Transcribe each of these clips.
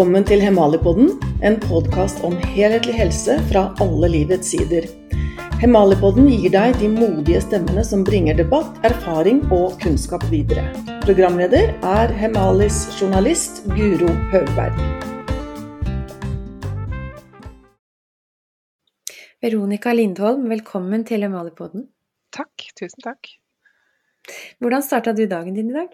Velkommen til Hemalipodden, en podkast om helhetlig helse fra alle livets sider. Hemalipodden gir deg de modige stemmene som bringer debatt, erfaring og kunnskap videre. Programleder er Hemalis journalist Guro Høgberg. Veronica Lindholm, velkommen til Hemalipodden. Takk. Tusen takk. Hvordan starta du dagen din i dag?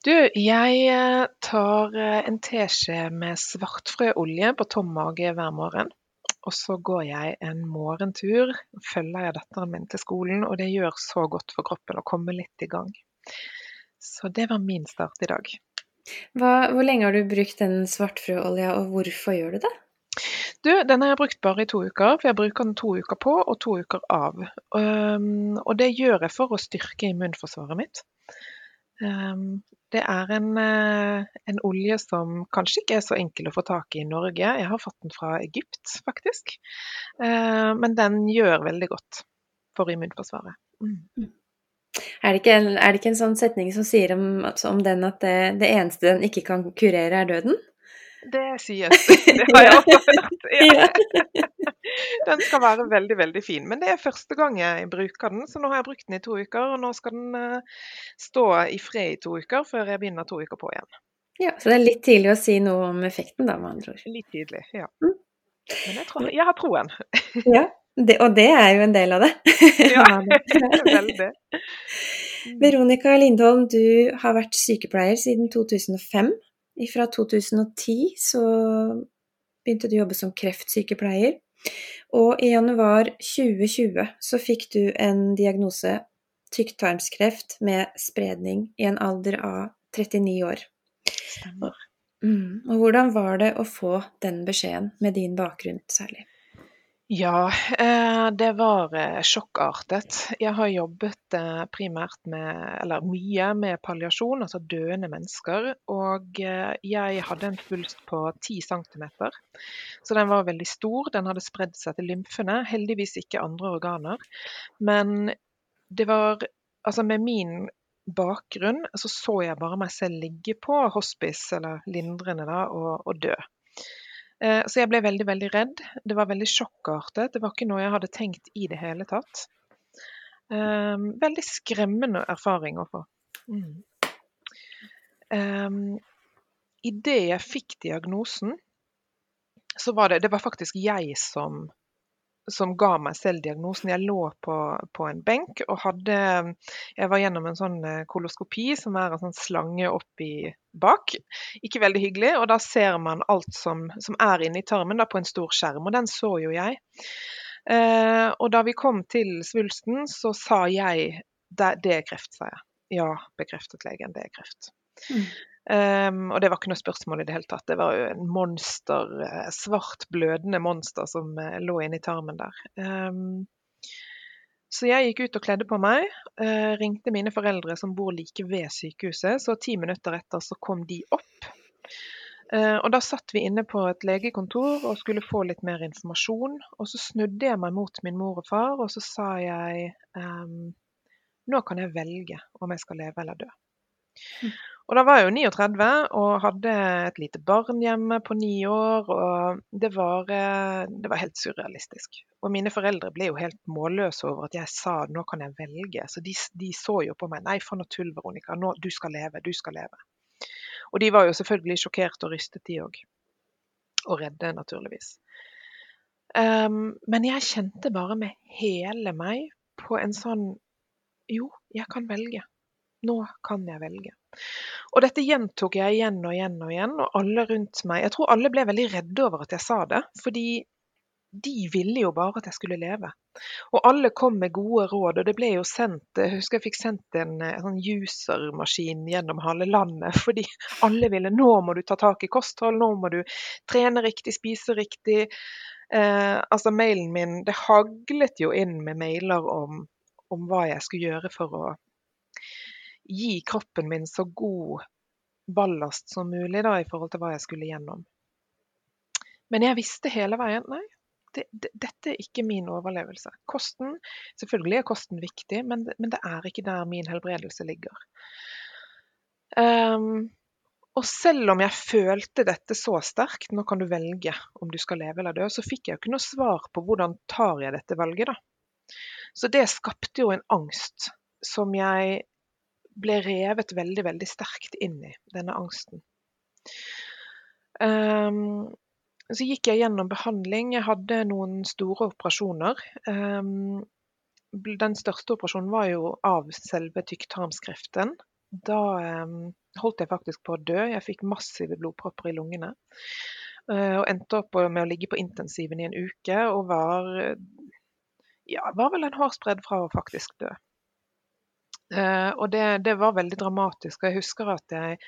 Du, jeg eh, tar eh, en teskje med svartfrøolje på tommage hver morgen. Og så går jeg en morgentur. Følger jeg datteren min til skolen, og det gjør så godt for kroppen å komme litt i gang. Så det var min start i dag. Hva, hvor lenge har du brukt den svartfrøolja, og hvorfor gjør du det? Du, den har jeg brukt bare i to uker, for jeg bruker den to uker på og to uker av. Um, og det gjør jeg for å styrke immunforsvaret mitt. Um, det er en, uh, en, olje som kanskje ikke er så enkel å få tak i i Norge. Jeg har fått den fra Egypt, faktisk. Uh, men den gjør veldig godt for immunforsvaret. Mm. Er, det ikke, er det ikke en sånn setning som sier om, om den at det, det, eneste den ikke kan kurere, er døden? Det sies. Det har jeg også hørt. Ja. Den skal være veldig, veldig fin. Men det er første gang jeg bruker den, så nå har jeg brukt den i to uker. Og nå skal den uh, stå i fred i to uker før jeg begynner to uker på igjen. Ja, Så det er litt tidlig å si noe om effekten, da, med andre ord. Litt tidlig, ja. Mm. Men jeg, tror, jeg har troen. ja, det, og det er jo en del av det. ja, veldig. Veronica Lindholm, du har vært sykepleier siden 2005. Fra 2010 så begynte du å jobbe som kreftsykepleier. Og i januar 2020 så fikk du en diagnose tykktarmskreft med spredning i en alder av 39 år. Stemmer. Mm. Og hvordan var det å få den beskjeden, med din bakgrunn særlig? Ja, eh, det var eh, sjokkartet. Jeg har jobbet eh, primært med, eller mye med palliasjon, altså døende mennesker. Og jeg hadde en svulst på 10 cm, så den var veldig stor. Den hadde spredd seg til lymfene, heldigvis ikke andre organer. Men det var Altså, med min bakgrunn så så jeg bare meg selv ligge på hospice, eller lindrende, da, og, og dø. Eh, så jeg ble veldig, veldig redd. Det var veldig sjokkartet. Det var ikke noe jeg hadde tenkt i det hele tatt. Um, veldig skremmende erfaring å få. Mm. Um, Idet jeg fikk diagnosen, så var det Det var faktisk jeg som som ga meg selv diagnosen. Jeg lå på, på, en benk og hadde Jeg var gjennom en sånn eh, koloskopi, som er en sånn slange oppi bak. Ikke veldig hyggelig. Og da ser man alt som, som er inni tarmen da, på en stor skjerm, og den så jo jeg. Eh, og da vi kom til svulsten, så sa jeg det, det er kreft, sa jeg. Ja, bekreftet legen, det er kreft. Mm. Um, og det var ikke noe spørsmål i det hele tatt. Det var jo en monster, uh, svart, blødende monster som uh, lå inni tarmen der. Um, så jeg gikk ut og kledde på meg, uh, ringte mine foreldre som bor like ved sykehuset. Så ti minutter etter så kom de opp. og da satt vi inne på et legekontor og skulle få litt mer informasjon. Og så snudde jeg meg mot min mor og far, og så sa jeg um, nå kan jeg velge om jeg skal leve eller dø. Mm. Og da var jeg jo 39 og hadde et lite barn hjemme på ni år. Og det var, eh, det var, helt surrealistisk. Og mine foreldre ble jo helt målløse over at jeg sa nå kan jeg velge. Så de, de så jo på meg. Nei, for noe tull, Veronica. Nå, du skal leve. Du skal leve. Og de var jo selvfølgelig sjokkert og rystet, de òg. Og redde, naturligvis. Um, men jeg kjente bare med hele meg på en sånn Jo, jeg kan velge. Nå kan jeg velge. Og dette gjentok jeg igjen og igjen og igjen, og alle rundt meg Jeg tror alle ble veldig redde over at jeg sa det, fordi de ville jo bare at jeg skulle leve. Og alle kom med gode råd, og det ble jo sendt Jeg husker jeg fikk sendt en, en sånn usermaskin gjennom halve landet, fordi alle ville Nå må du ta tak i kosthold, nå må du trene riktig, spise riktig. Eh, altså mailen min Det haglet jo inn med mailer om, om hva jeg skulle gjøre for å gi kroppen min så god ballast som mulig da, i forhold til hva jeg skulle gjennom. Men jeg visste hele veien nei, det, det, dette er ikke min overlevelse. Kosten, Selvfølgelig er kosten viktig, men, men det er ikke der min helbredelse ligger. Um, og selv om jeg følte dette så sterkt, nå kan du velge om du skal leve eller dø, så fikk jeg jo ikke noe svar på hvordan tar jeg dette valget, da. Så det skapte jo en angst som jeg ble revet veldig, veldig sterkt inn i, denne angsten. Um, så gikk jeg gjennom behandling. Jeg hadde noen store operasjoner. Um, den største operasjonen var jo av selve tykktarmskreften. Da um, holdt jeg faktisk på å dø. Jeg fikk massive blodpropper i lungene. Uh, og endte opp med å ligge på intensiven i en uke og var ja, var vel en hårsbredd fra å faktisk dø. Uh, og det, det, var veldig dramatisk. Og jeg husker at jeg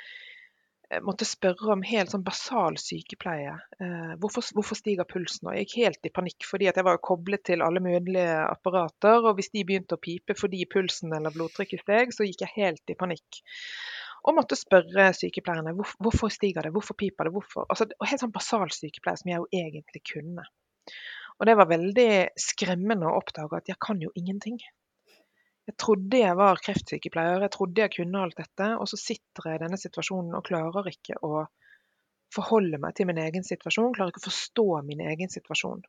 måtte spørre om helt sånn basal sykepleie. Uh, hvorfor, hvorfor, stiger pulsen? Og jeg gikk helt i panikk, fordi jeg var koblet til alle mulige apparater. Og hvis de begynte å pipe fordi pulsen eller blodtrykket steg, så gikk jeg helt i panikk. Og måtte spørre sykepleierne hvor, hvorfor stiger det, hvorfor piper det, hvorfor? Altså, og helt sånn basal sykepleie som jeg jo egentlig kunne. Og det var veldig skremmende å oppdage at jeg kan jo ingenting. Jeg trodde jeg var kreftsykepleier, jeg trodde jeg kunne alt dette, og så sitter jeg i denne situasjonen og klarer ikke å forholde meg til min egen situasjon, klarer ikke å forstå min egen situasjon.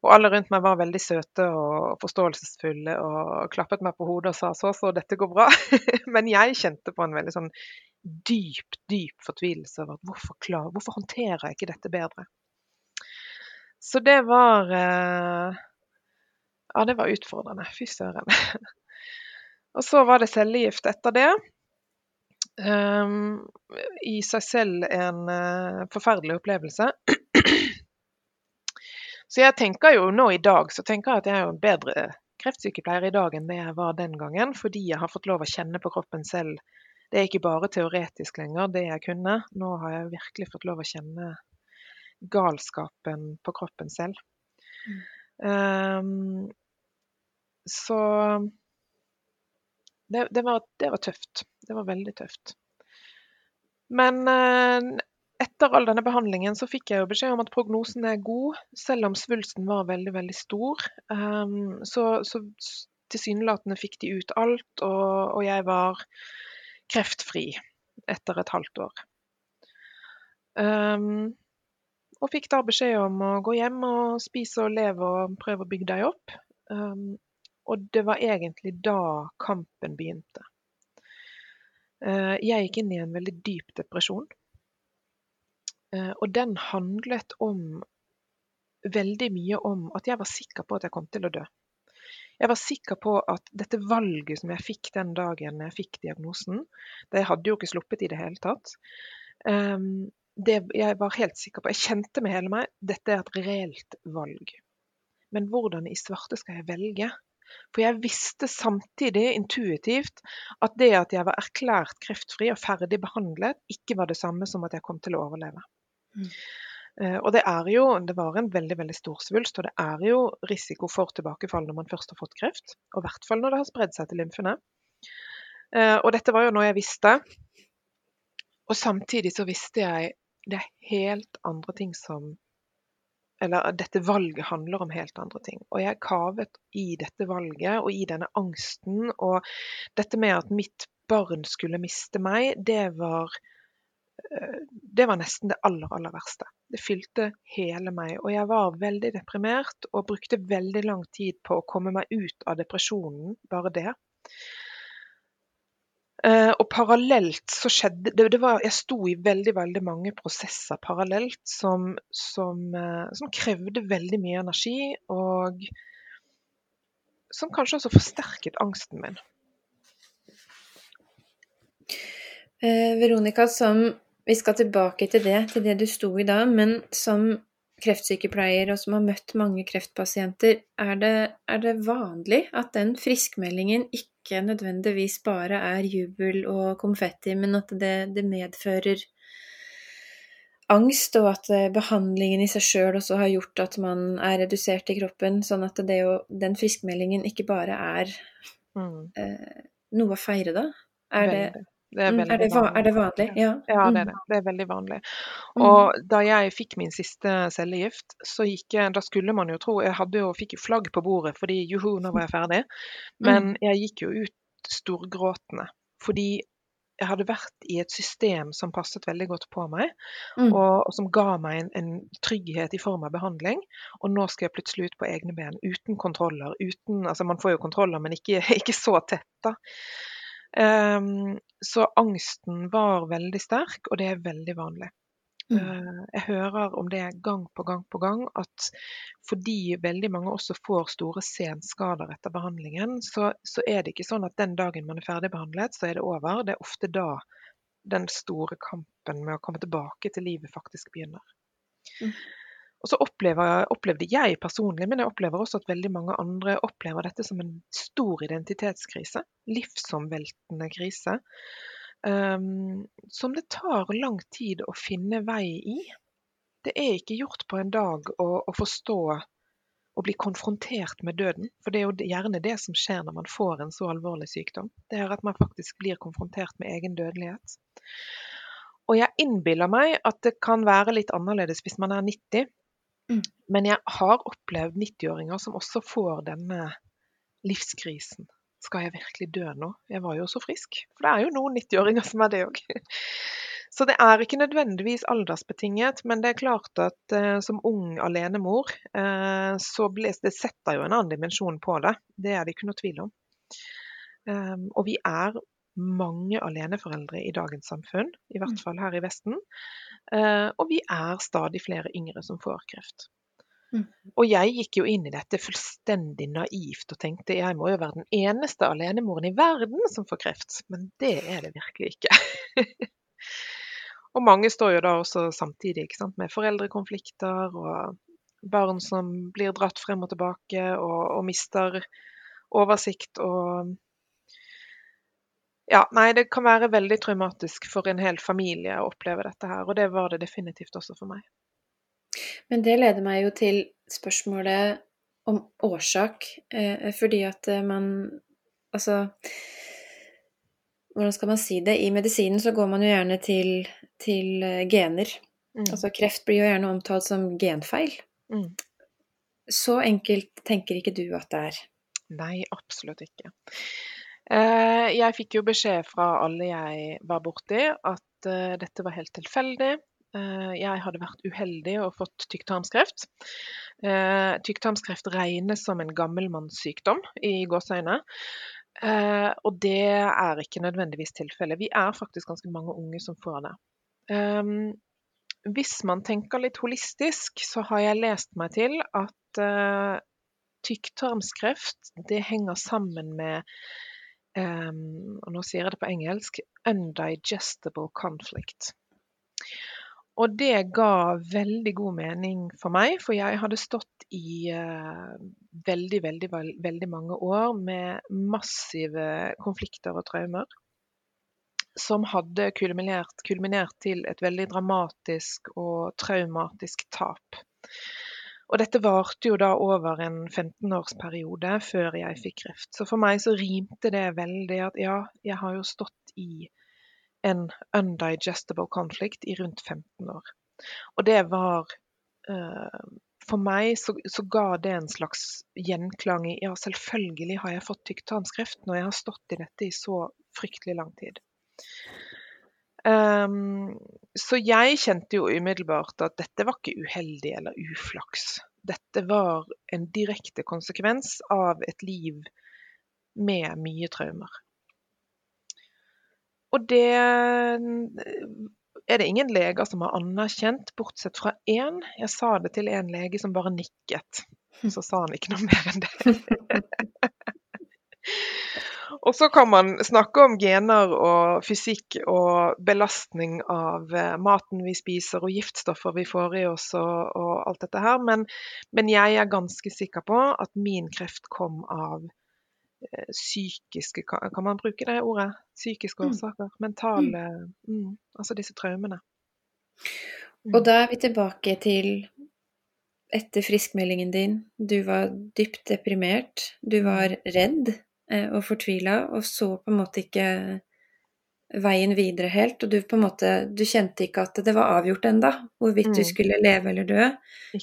Og alle rundt meg var veldig søte og forståelsesfulle og klappet meg på hodet og sa så, så, dette går bra. Men jeg kjente på en veldig sånn dyp, dyp fortvilelse over at hvorfor, klar, hvorfor håndterer jeg ikke dette bedre? Så det var eh, ja, det var utfordrende. Fy søren. og så var det cellegift etter det. Um, I seg selv en uh, forferdelig opplevelse. så jeg tenker jo nå i dag så tenker jeg at jeg er jo en bedre kreftsykepleier i dag enn det jeg var den gangen, fordi jeg har fått lov å kjenne på kroppen selv. Det er ikke bare teoretisk lenger, det jeg kunne. Nå har jeg virkelig fått lov å kjenne galskapen på kroppen selv. Mm. Um, så det, det, var, det, var, tøft. Det var veldig tøft. Men eh, etter all denne behandlingen så fikk jeg jo beskjed om at prognosen er god, selv om svulsten var veldig, veldig stor. Um, så, så tilsynelatende fikk de ut alt, og, og, jeg var kreftfri etter et halvt år. Um, og fikk da beskjed om å gå hjem og spise og leve og prøve å bygge deg opp. Um, og det var egentlig da kampen begynte. Eh, jeg gikk inn i en veldig dyp depresjon. Eh, og den handlet om veldig mye om at jeg var sikker på at jeg kom til å dø. Jeg var sikker på at dette valget som jeg fikk den dagen jeg fikk diagnosen Det hadde jo ikke sluppet i det hele tatt. Ehm, det jeg var helt sikker på, jeg kjente med hele meg, dette er et reelt valg. Men hvordan i svarte skal jeg velge? For jeg visste samtidig intuitivt at det at jeg var erklært kreftfri og ferdig behandlet, ikke var det samme som at jeg kom til å overleve. Mm. Uh, og det er jo, det var en veldig veldig stor svulst, og det er jo risiko for tilbakefall når man først har fått kreft. Og i hvert fall når det har spredd seg til lymfene. Uh, og dette var jo noe jeg visste. Og samtidig så visste jeg det er helt andre ting som eller dette valget handler om helt andre ting. Og jeg kavet i dette valget og i denne angsten. Og dette med at mitt barn skulle miste meg, det var eh, det var nesten det aller, aller verste. Det fylte hele meg. Og jeg var veldig deprimert og brukte veldig lang tid på å komme meg ut av depresjonen, bare det. Uh, og parallelt så skjedde det, det var, Jeg sto i veldig veldig mange prosesser parallelt som, som, uh, som, krevde veldig mye energi, og som kanskje også forsterket angsten min. Uh, Veronica, som Vi skal tilbake til det, til det du sto i da, men som kreftsykepleier og som har møtt mange kreftpasienter, er det, er det vanlig at den friskmeldingen ikke nødvendigvis bare er jubel og konfetti, men at det, det medfører angst, og at eh, behandlingen i seg sjøl også har gjort at man er redusert i kroppen. Sånn at det jo, den friskmeldingen ikke bare er mm. eh, noe å feire, da. Er det, det er, mm, er, det, er, det, vanlig? Ja. ja, det er mm. det. Det er veldig vanlig. Mm. Og da jeg fikk min siste cellegift, så gikk jeg Da skulle man jo tro Jeg hadde jo, fikk jo flagg på bordet fordi juhu, nå var jeg ferdig. Men jeg gikk jo ut storgråtende. Fordi jeg hadde vært i et system som passet veldig godt på meg, Mm. og, og som ga meg en, en trygghet i form av behandling. Og nå skal jeg plutselig ut på egne ben, uten kontroller. Uten, altså man får jo kontroller, men ikke, ikke så tett, da. Ehm, så angsten var veldig sterk, og det er veldig vanlig. Mm. Eh, Jeg hører om det gang på gang på gang, at fordi veldig mange også får store senskader etter behandlingen, så, så er det ikke sånn at den dagen man er ferdigbehandlet, så er det over. Det er ofte da den store kampen med å komme tilbake til livet faktisk begynner. Mm. Og så opplever, opplevde jeg personlig, men jeg opplever også at veldig mange andre opplever dette som en stor identitetskrise. Livsomveltende krise. Um, som det tar lang tid å finne vei i. Det er ikke gjort på en dag å, å forstå og bli konfrontert med døden. For det er jo gjerne det som skjer når man får en så alvorlig sykdom. Det er at man faktisk blir konfrontert med egen dødelighet. Og jeg innbiller meg at det kan være litt annerledes hvis man er 90. Mm. Men jeg har opplevd 90-åringer som også får denne livskrisen. Skal jeg virkelig dø nå? Jeg var jo så frisk. For det er jo noen 90-åringer som er det òg. Så det er ikke nødvendigvis aldersbetinget, men det er klart at eh, som ung alenemor, eh, så ble, det setter jo en annen dimensjon på det. Det er det ikke noe tvil om. Um, og vi er mange aleneforeldre i dagens samfunn, i hvert Mm. fall her i Vesten. Eh, og vi er stadig flere yngre som får kreft. Mm. Og jeg gikk jo inn i dette fullstendig naivt og tenkte jeg må jo være den eneste alenemoren i verden som får kreft. Men det er det virkelig ikke. og mange står jo da også samtidig sant, med foreldrekonflikter og barn som blir dratt frem og tilbake og, og mister oversikt og ja, nei, det kan være veldig traumatisk for en hel familie å oppleve dette her, og det var det definitivt også for meg. Men det leder meg jo til spørsmålet om årsak, eh, fordi at eh, man Altså Hvordan skal man si det? I medisinen så går man jo gjerne til, til eh, gener. Mm. Altså kreft blir jo gjerne omtalt som genfeil. Mm. Så enkelt tenker ikke du at det er. Nei, absolutt ikke. Eh, jeg fikk jo beskjed fra alle jeg var borti, at eh, dette var helt tilfeldig. Eh, jeg hadde vært uheldig og fått tykktarmskreft. Tykktarmskreft regnes som en gammelmannssykdom i gåseøyne. Og det er ikke nødvendigvis tilfellet. Vi er faktisk ganske mange unge som får det. Um, hvis man tenker litt holistisk, så har jeg lest meg til at tykktarmskreft det henger sammen med um, og nå sier jeg det på engelsk undigestible conflict. Og det ga veldig god mening for meg, for jeg hadde stått i uh, veldig, veldig, veldig mange år med massive konflikter og traumer som hadde kulminert, kulminert, til et veldig dramatisk og traumatisk tap. Og dette varte jo da over en 15-årsperiode før jeg fikk kreft. Så for meg så rimte det veldig at ja, jeg har jo stått i en undigestible conflict i rundt 15 år. Og det var uh, For meg så, så, ga det en slags gjenklang i ja, selvfølgelig har jeg fått tykktarmskreft når jeg har stått i dette i så fryktelig lang tid. Um, så jeg kjente jo umiddelbart at dette var ikke uheldig eller uflaks. Dette var en direkte konsekvens av et liv med mye traumer. Og det er det ingen leger som har anerkjent, bortsett fra én. Jeg sa det til en lege som bare nikket. Så sa han ikke noe mer enn det. Og så kan man snakke om gener og fysikk og belastning av maten vi spiser og giftstoffer vi får i oss og, og alt dette her, men, men, jeg er ganske sikker på at min kreft kom av eh, psykiske Kan man bruke det ordet? Psykiske årsaker. Mentale mm, Altså disse traumene. Mm. Og da er vi tilbake til etter friskmeldingen din. Du var dypt deprimert. Du var redd og fortvila, og så på en måte ikke veien videre helt. Og du på en måte Du kjente ikke at det var avgjort enda, hvorvidt mm. du skulle leve eller dø.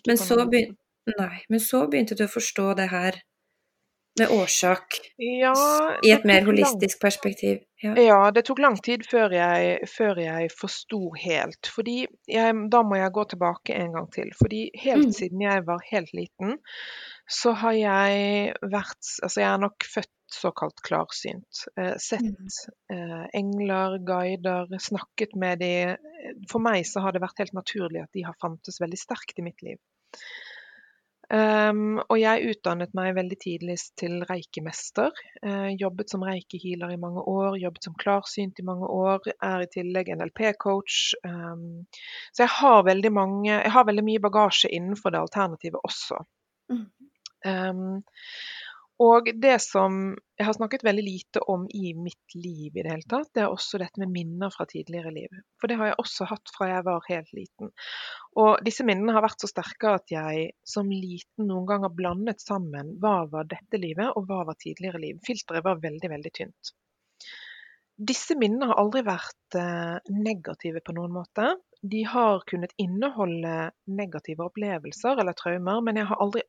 Men så, begyn nei, men så, begynte du å forstå det her med årsak ja, i et mer holistisk perspektiv. Ja. Ja, det tok lang tid før jeg, før jeg forsto helt. Fordi jeg, da må jeg gå tilbake en gang til. Fordi helt Mm. siden jeg var helt liten, så har jeg vært Altså, jeg er nok født såkalt klarsynt. Eh, sett Mm. eh, engler, guider, snakket med de. For meg så har det vært helt naturlig at de har fantes veldig sterkt i mitt liv. Um, og jeg utdannet meg veldig tidlig til reikemester. Uh, jobbet som reiki-healer i mange år, jobbet som klarsynt i mange år. Er i tillegg NLP-coach. Um, så jeg har, veldig mange, jeg har veldig mye bagasje innenfor det alternative også. Mm. Um, og det som jeg har snakket veldig lite om i mitt liv i det hele tatt, det er også dette med minner fra tidligere liv. For det har jeg også hatt fra jeg var helt liten. Og disse minnene har vært så sterke at jeg som liten noen ganger blandet sammen hva var dette livet, og hva var tidligere liv. Filteret var veldig, veldig tynt. Disse minnene har aldri vært eh, negative på noen måte. De har kunnet inneholde negative opplevelser eller traumer, men jeg har aldri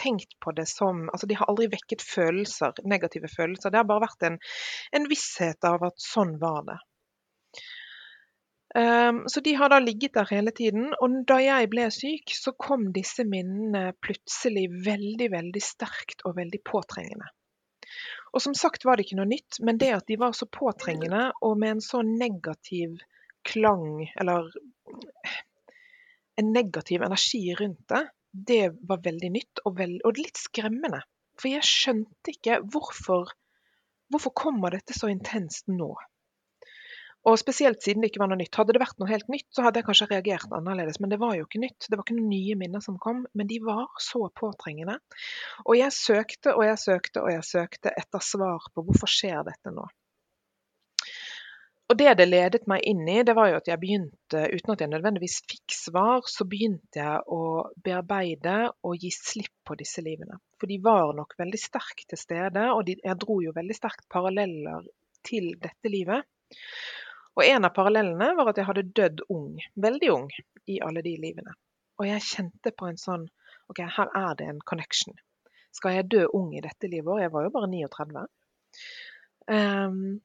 tenkt på det som Altså, de har aldri vekket følelser, negative følelser. Det har bare vært en, en visshet av at sånn var det. Um, så de har da ligget der hele tiden. Og da jeg ble syk, så kom disse minnene plutselig veldig, veldig sterkt og veldig påtrengende. Og som sagt var det ikke noe nytt, men det at de var så påtrengende og med en så negativ klang, eller en negativ energi rundt det, det var veldig nytt og, veld, og litt skremmende. For jeg skjønte ikke hvorfor, hvorfor kommer dette så intenst nå. Og spesielt siden det ikke var noe nytt. Hadde det vært noe helt nytt, så hadde jeg kanskje reagert annerledes. Men det var jo ikke nytt. Det var ikke noen nye minner som kom, men de var så påtrengende. Og jeg søkte og jeg søkte og jeg søkte etter svar på hvorfor skjer dette nå. Og det det ledet meg inn i, det var jo at jeg begynte, uten at jeg nødvendigvis fikk svar, så begynte jeg å bearbeide og gi slipp på disse livene. For de var nok veldig sterkt til stede, og de, jeg dro jo veldig sterkt paralleller til dette livet. Og en av parallellene var at jeg hadde dødd ung, veldig ung, i alle de livene. Og jeg kjente på en sånn OK, her er det en connection. Skal jeg dø ung i dette livet? Jeg var jo bare 39. Um,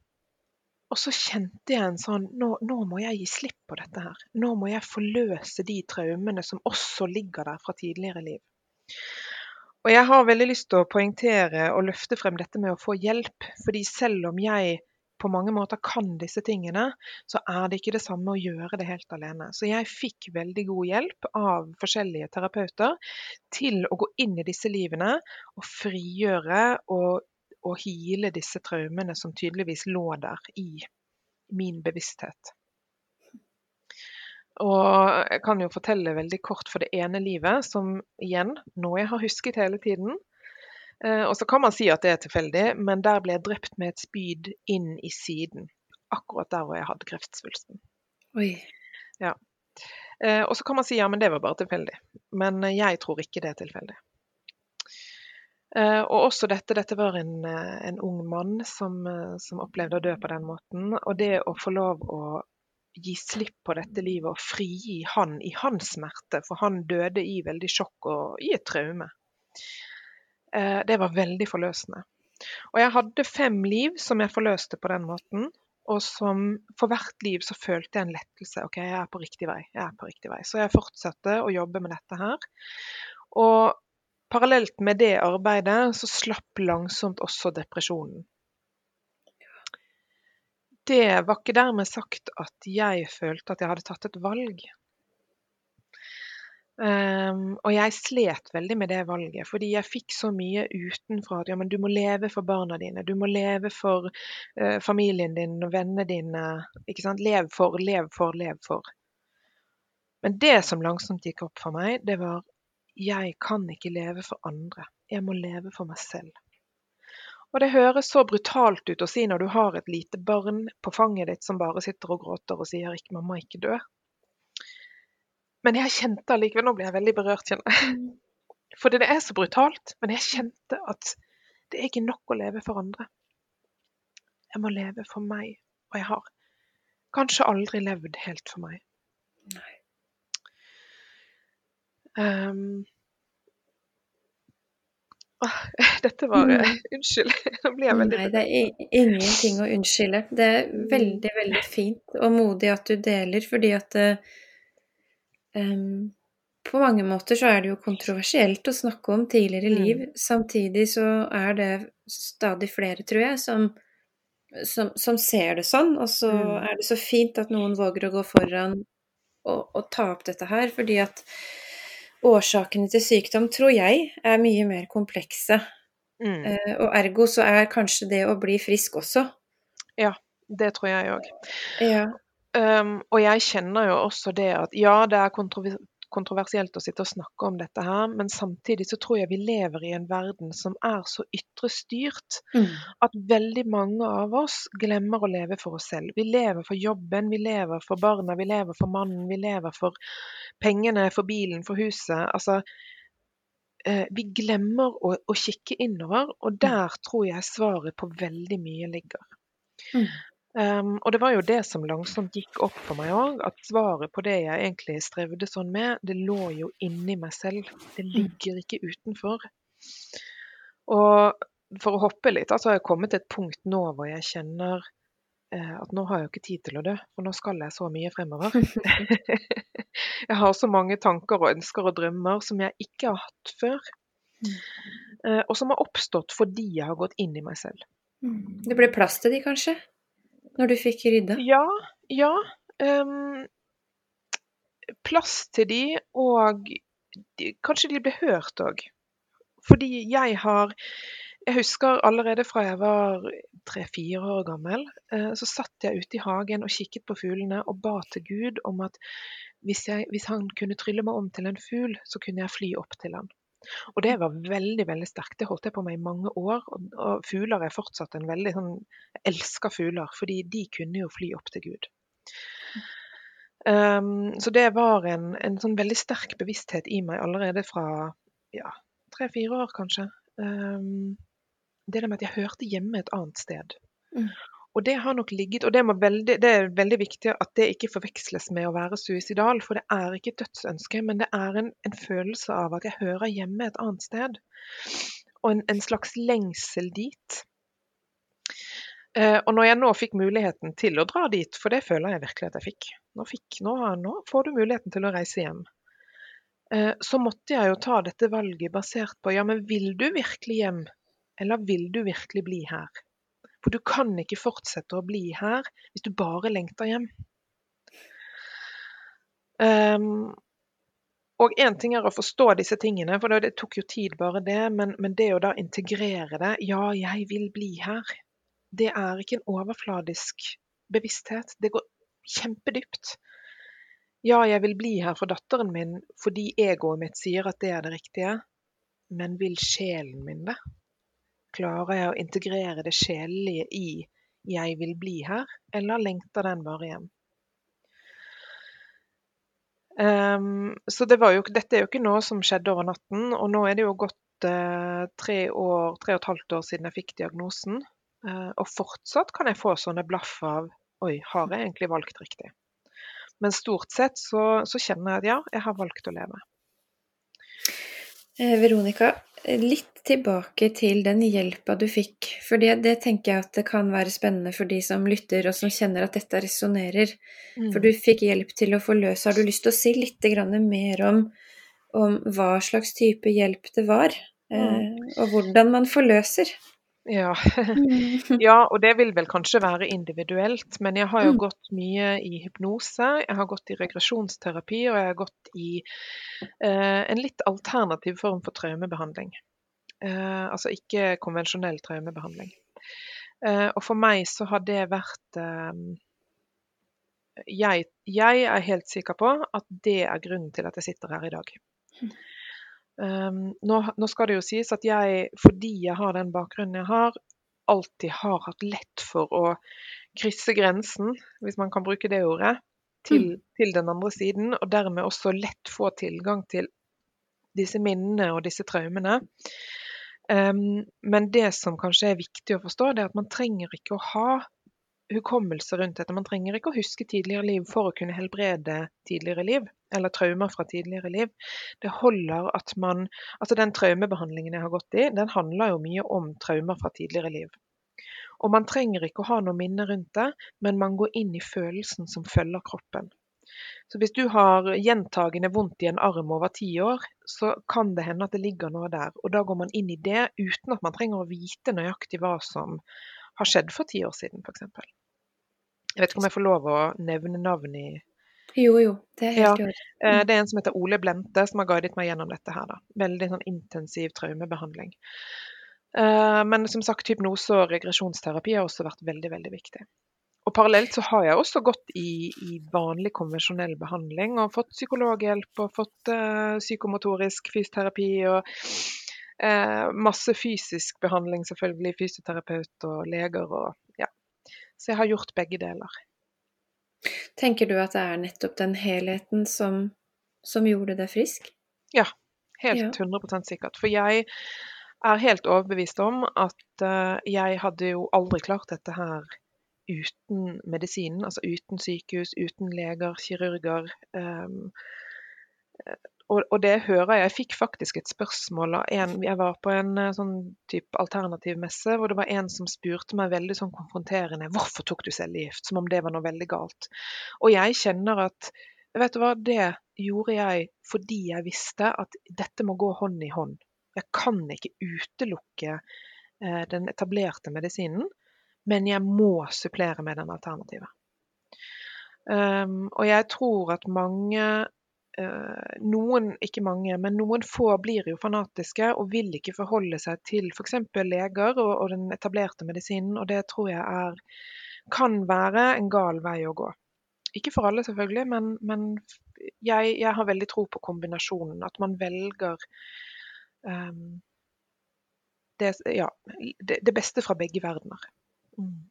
og så kjente jeg en sånn nå, nå, må jeg gi slipp på dette her. Nå må jeg forløse de traumene som også ligger der fra tidligere liv. Og jeg har veldig lyst til å poengtere og løfte frem dette med å få hjelp. fordi selv om jeg på mange måter kan disse tingene, så er det ikke det samme å gjøre det helt alene. Så jeg fikk veldig god hjelp av forskjellige terapeuter til å gå inn i disse livene og frigjøre og å hyle disse traumene som tydeligvis lå der i min bevissthet. Og jeg kan jo fortelle veldig kort for det ene livet, som igjen, noe jeg har husket hele tiden. Og så kan man si at det er tilfeldig, men der ble jeg drept med et spyd inn i siden. Akkurat der hvor jeg hadde kreftsvulsten. Oi. Ja. Og så kan man si ja, men det var bare tilfeldig. Men jeg tror ikke det er tilfeldig. Uh, og også dette, dette var en, en ung mann som, som, opplevde å dø på den måten. Og det å få lov å gi slipp på dette livet og frigi han i hans smerte, for han døde i veldig sjokk og i et traume, det var veldig forløsende. Og jeg hadde fem liv som jeg forløste på den måten. Og som for hvert liv så følte jeg en lettelse. OK, jeg er på riktig vei. jeg er på riktig vei. Så jeg fortsatte å jobbe med dette her. Og parallelt med det arbeidet så slapp langsomt også depresjonen. Det var ikke dermed sagt at jeg følte at jeg hadde tatt et valg. Um, og jeg slet veldig med det valget, fordi jeg fikk så mye utenfra at ja, men du må leve for barna dine, du må leve for uh, familien din og vennene dine. ikke sant? Lev for, lev for, lev for. Men det som langsomt gikk opp for meg, det var jeg kan ikke leve for andre, jeg må leve for meg selv. Og det høres så brutalt ut å si når du har et lite barn på fanget ditt som bare sitter og gråter og sier ikke 'mamma, ikke dø'. Men jeg kjente allikevel Nå blir jeg veldig berørt, kjenner jeg. Fordi det er så brutalt. Men jeg kjente at det er ikke nok å leve for andre. Jeg må leve for meg. Og jeg har kanskje aldri levd helt for meg. Nei. Um, Dette var mm. Unnskyld, nå blir jeg veldig Nei, det er ingenting å unnskylde. Det er mm. veldig, veldig fint og modig at du deler, fordi at um, På mange måter så er det jo kontroversielt å snakke om tidligere mm. liv. Samtidig så er det stadig flere, tror jeg, som, som, som ser det sånn. Og så mm. er det så fint at noen våger å gå foran og, og ta opp dette her, fordi at årsakene til sykdom, tror jeg, er mye mer komplekse. Mm. Uh, og ergo så er kanskje det å bli frisk også. Ja, det tror jeg òg. Ja. Um, og jeg kjenner jo også det at ja, det er kontroversielt å sitte og snakke om dette her, men samtidig så tror jeg vi lever i en verden som er så ytre styrt mm. at veldig mange av oss glemmer å leve for oss selv. Vi lever for jobben, vi lever for barna, vi lever for mannen, vi lever for pengene, for bilen, for huset. Altså, eh, vi glemmer å, å, kikke innover, og mm. der tror jeg svaret på veldig mye ligger. Mm. Um, og det var jo det som langsomt gikk opp for meg òg, at svaret på det jeg egentlig strevde sånn med, det lå jo inni meg selv. Det mm. ligger ikke utenfor. Og for å hoppe litt, altså har jeg kommet til et punkt nå hvor jeg kjenner eh, at nå har jeg jo ikke tid til å dø, for nå skal jeg så mye fremover. jeg har så mange tanker og ønsker og drømmer som jeg ikke har hatt før. Mm. Eh, og som har oppstått fordi jeg har gått inn i meg selv. Mm. Det ble plass til de, kanskje? Når du fikk rydda? Ja. Ja. Um, plass til de, og de, kanskje de ble hørt òg. Fordi jeg har Jeg husker allerede fra jeg var tre-fire år gammel, uh, så satt jeg ute i hagen og kikket på fuglene og ba til Gud om at hvis, jeg, hvis han kunne trylle meg om til en fugl, så kunne jeg fly opp til han. Og det var veldig veldig sterkt. Det holdt jeg på med i mange år. Og, fugler er fortsatt en veldig sånn Jeg elsker fugler, fordi de kunne jo fly opp til Gud. Um, så det var en, en, sånn veldig sterk bevissthet i meg allerede fra ja, tre-fire år, kanskje. Um, det der med at jeg hørte hjemme et annet sted. Mm. Og det har nok ligget, og det, veldig, det, er veldig viktig at det ikke forveksles med å være suicidal, for det er ikke et dødsønske, men det er en, en følelse av at jeg hører hjemme et annet sted. Og en, en slags lengsel dit. Eh, og når jeg nå fikk muligheten til å dra dit, for det føler jeg virkelig at jeg fikk Nå, fikk, nå, nå får du muligheten til å reise hjem. Eh, så måtte jeg jo ta dette valget basert på ja, men vil du virkelig hjem, eller vil du virkelig bli her? For du kan ikke fortsette å bli her hvis du bare lengter hjem. Um, og én ting er å forstå disse tingene, for det, tok jo tid bare det, men, men, det å da integrere det Ja, jeg vil bli her. Det er ikke en overfladisk bevissthet. Det går kjempedypt. Ja, jeg vil bli her for datteren min fordi egoet mitt sier at det er det riktige, men vil sjelen min det? Klarer jeg å integrere det sjelelige i 'jeg vil bli her', eller lengter den bare hjem? Um, så det jo, dette er jo ikke noe som skjedde over natten. Og nå er det jo gått uh, tre, år, tre og et halvt år siden jeg fikk diagnosen. Uh, og fortsatt kan jeg få sånne blaff av 'oi, har jeg egentlig valgt riktig'? Men stort sett så, så kjenner jeg at ja, jeg har valgt å leve. Eh, Veronica, litt tilbake til den hjelpa du fikk. For det, det, tenker jeg at det kan være spennende for de som lytter, og som kjenner at dette resonnerer. Mm. For du fikk hjelp til å forløse. Har du lyst til å si litt mer om, om hva slags type hjelp det var? Mm. Eh, og hvordan man forløser? Ja. ja, og det vil vel kanskje være individuelt. Men jeg har jo mm. gått mye i hypnose, jeg har gått i regresjonsterapi, og jeg har gått i eh, en litt alternativ form for traumebehandling. Eh, altså ikke konvensjonell traumebehandling. Eh, og for meg så har det vært eh, jeg, jeg, er helt sikker på at det er grunnen til at jeg sitter her i dag. Um, nå, nå, skal det jo sies at jeg, fordi jeg har den bakgrunnen jeg har, alltid har hatt lett for å krysse grensen, hvis man kan bruke det ordet, til, mm. til den andre siden. Og dermed også lett få tilgang til disse minnene og disse traumene. Um, men det som kanskje er viktig å forstå, det er at man trenger ikke å ha hukommelse rundt dette. Man trenger ikke å huske tidligere liv for å kunne helbrede tidligere liv, eller traumer fra tidligere liv. Det holder at man Altså den traumebehandlingen jeg har gått i, den handler jo mye om traumer fra tidligere liv. Og man trenger ikke å ha noe minne rundt det, men man går inn i følelsen som følger kroppen. Så hvis du har gjentagende vondt i en arm over ti år, så kan det hende at det ligger noe der. Og da går man inn i det uten at man trenger å vite nøyaktig hva som har skjedd for ti år siden, f.eks. Jeg vet ikke om jeg får lov å nevne navn i Jo, jo. Det er helt i Ja, orden. Eh, Det er en som heter Ole Blente, som har guidet meg gjennom dette her. da. Veldig sånn intensiv traumebehandling. Eh, Men som sagt, hypnose og regresjonsterapi har også vært veldig, veldig viktig. Og parallelt så har jeg også gått i, i vanlig konvensjonell behandling og fått psykologhjelp og fått uh, psykomotorisk fysioterapi og eh, masse fysisk behandling, selvfølgelig. Fysioterapeut og leger og ja. Så jeg har gjort begge deler. Tenker du at det er nettopp den helheten som, som gjorde deg frisk? Ja. Helt 100% sikkert. For jeg er helt overbevist om at uh, jeg hadde jo aldri klart dette her uten medisinen. Altså uten sykehus, uten leger, kirurger. eh, og, og det hører jeg. Jeg fikk faktisk et spørsmål av en Jeg var på en eh, sånn type alternativ messe hvor det var en som spurte meg veldig sånn konfronterende Hvorfor tok du cellegift? Som om det var noe veldig galt. Og jeg kjenner at Vet du hva, det gjorde jeg fordi jeg visste at dette må gå hånd i hånd. Jeg kan ikke utelukke eh, den etablerte medisinen, men jeg må supplere med den alternative. Um, og jeg tror at mange Noen, ikke mange, men noen få blir jo fanatiske og vil ikke forholde seg til f.eks. leger og, og den etablerte medisinen, og det tror jeg er, kan være en gal vei å gå. Ikke for alle, selvfølgelig, men, men jeg, jeg har veldig tro på kombinasjonen. At man velger um, det, ja, det, det beste fra begge verdener. Mm.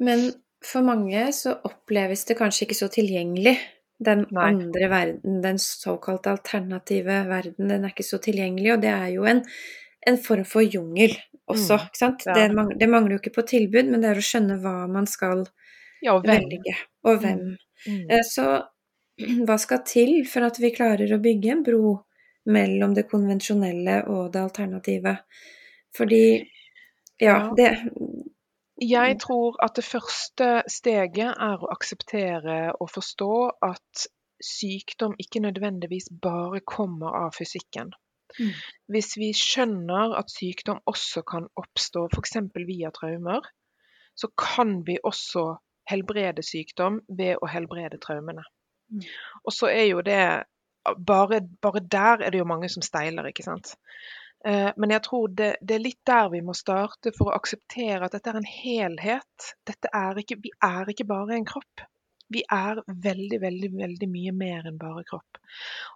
Men for mange så oppleves det kanskje ikke så tilgjengelig. Den Nei. andre verden, den såkalte alternative verden, den er ikke så tilgjengelig. Og det er jo en, en form for jungel også, Mm, ikke sant. ja. Det, mangler, det mangler jo ikke på tilbud, men det er å skjønne hva man skal Ja, og velge, og hvem. Mm. Mm. Så hva skal til for at vi klarer å bygge en bro mellom det konvensjonelle og det alternative? Fordi ja, Ja. det Jeg tror at det første steget er å akseptere og forstå at sykdom ikke nødvendigvis bare kommer av fysikken. Mm. Hvis vi skjønner at sykdom også kan oppstå f.eks. via traumer, så kan vi også helbrede sykdom ved å helbrede traumene. Mm. Og så er jo det bare, bare der er det jo mange som steiler, ikke sant. Eh, Men jeg tror det, det er litt der vi må starte for å akseptere at dette er en helhet. Er ikke, vi er ikke bare en kropp. Vi er veldig, veldig, veldig mye mer enn bare kropp.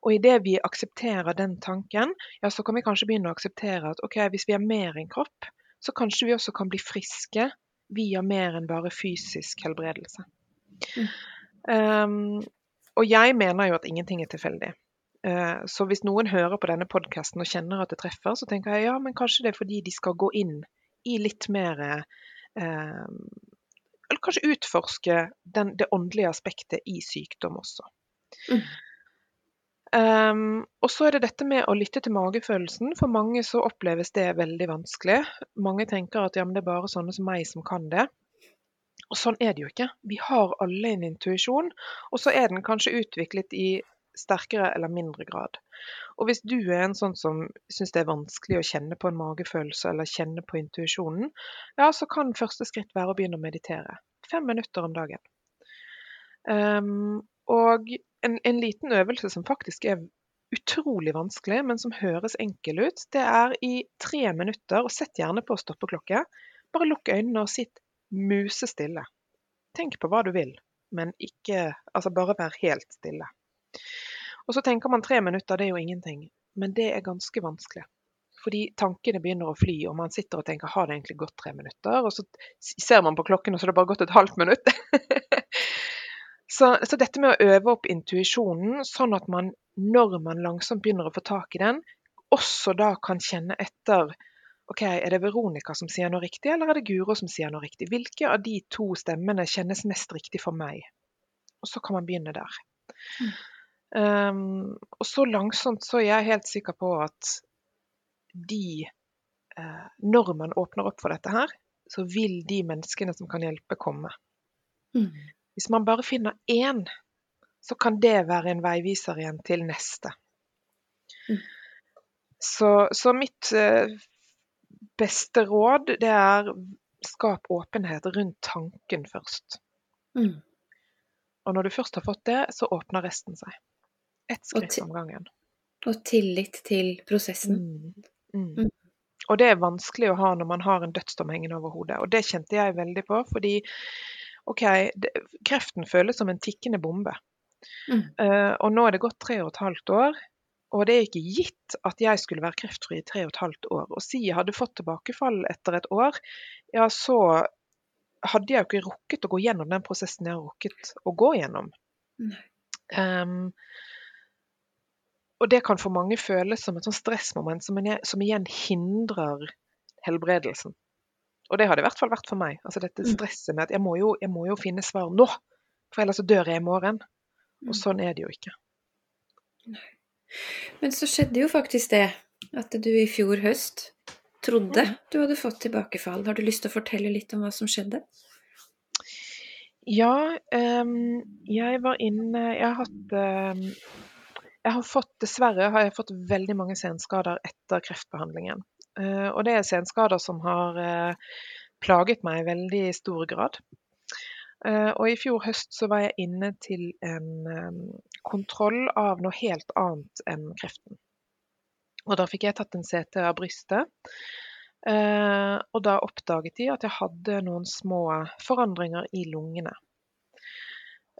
Og idet vi aksepterer den tanken, ja, så kan vi kanskje begynne å akseptere at ok, hvis vi er mer enn kropp, så kanskje vi også kan bli friske via mer enn bare fysisk helbredelse. Mm. Um, og jeg mener jo at ingenting er tilfeldig. Eh, Så hvis noen hører på denne podkasten og kjenner at det treffer, så tenker jeg ja, men kanskje det er fordi de skal gå inn i litt mer eh, Eller kanskje utforske den, det åndelige aspektet i sykdom også. Mm. Um, og så er det dette med å lytte til magefølelsen. For mange så oppleves det veldig vanskelig. Mange tenker at ja, men det er bare sånne som meg som kan det. Og sånn er det jo ikke. Vi har alle en intuisjon, og så er den kanskje utviklet i sterkere eller mindre grad. Og hvis du er en sånn som syns det er vanskelig å kjenne på en magefølelse eller kjenne på intuisjonen, ja, så kan første skritt være å begynne å meditere. Fem minutter om dagen. Um, og en, en liten øvelse som faktisk er utrolig vanskelig, men som høres enkel ut, det er i tre minutter, og sett gjerne på stoppeklokke, bare lukk øynene og sitt musestille. Tenk på hva du vil, men ikke Altså bare vær helt stille. Og så tenker man tre minutter, det er jo ingenting. Men det er ganske vanskelig. Fordi tankene begynner å fly, og man sitter og tenker har det egentlig gått tre minutter? Og så ser man på klokken, og så har det bare gått et halvt minutt. så, så dette med å øve opp intuisjonen, sånn at man når man langsomt begynner å få tak i den, også da kan kjenne etter OK, er det Veronica som sier noe riktig, eller er det Guro som sier noe riktig? Hvilke av de to stemmene kjennes mest riktig for meg? Og så kan man begynne der. Mm. Um, og så langsomt så er jeg helt sikker på at de uh, Når man åpner opp for dette her, så vil de menneskene som kan hjelpe, komme. Mm. Hvis man bare finner én, så kan det være en veiviser igjen til neste. Mm. Så, så, mitt uh, beste råd det er skap åpenhet rundt tanken først. Mm. Og når du først har fått det, så åpner resten seg. Ett skritt om gangen. Og tillit til prosessen. Mm. Mm. mm. Og det er vanskelig å ha når man har en dødsdom hengende over hodet. Og det kjente jeg veldig på, fordi OK, det, kreften føles som en tikkende bombe. Uh, og nå er det gått tre og et halvt år, og det er ikke gitt at jeg skulle være kreftfri i tre og et halvt år. Og si jeg hadde fått tilbakefall etter et år, ja så hadde jeg jo ikke rukket å gå gjennom den prosessen jeg har rukket å gå gjennom. Um, og det kan for mange føles som et sånn stressmoment som, som, igjen hindrer helbredelsen. Og det har det i hvert fall vært for meg. Altså dette mm. stresset med at jeg må jo, jeg må jo finne svar nå, for ellers så dør jeg i morgen. Og mm. sånn er det jo ikke. Nei. Men så skjedde jo faktisk det at du i fjor høst trodde du hadde fått tilbakefall. Har du lyst til å fortelle litt om hva som skjedde? Ja, um, jeg var inne Jeg har hatt um, Jeg har fått, dessverre har jeg fått veldig mange senskader etter kreftbehandlingen. Uh, og det er senskader som har uh, plaget meg i veldig stor grad. Uh, og i fjor høst så var jeg inne til en kontroll av noe helt annet enn kreften. Og da fikk jeg tatt en CT av brystet. Eh, og da oppdaget de at jeg hadde noen små forandringer i lungene.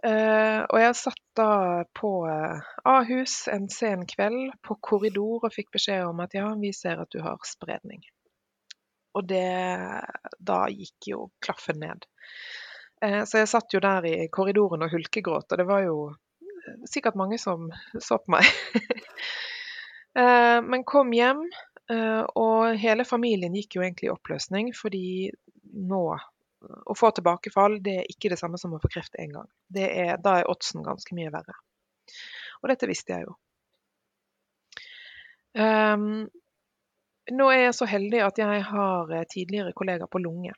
Eh, og jeg satt da på eh, Ahus en sen kveld på korridor og fikk beskjed om at ja, vi ser at du har spredning. Og det Da gikk jo klaffen ned. Eh, så jeg satt jo der i korridoren og hulkegråt, og det var jo sikkert mange som så på meg. Men kom hjem, og hele familien gikk jo egentlig i oppløsning, fordi nå å få tilbakefall det er ikke det samme som å få kreft én gang. Er, da er oddsen ganske mye verre. Og dette visste jeg jo. Um, nå er jeg så heldig at jeg har tidligere kollegaer på lunge.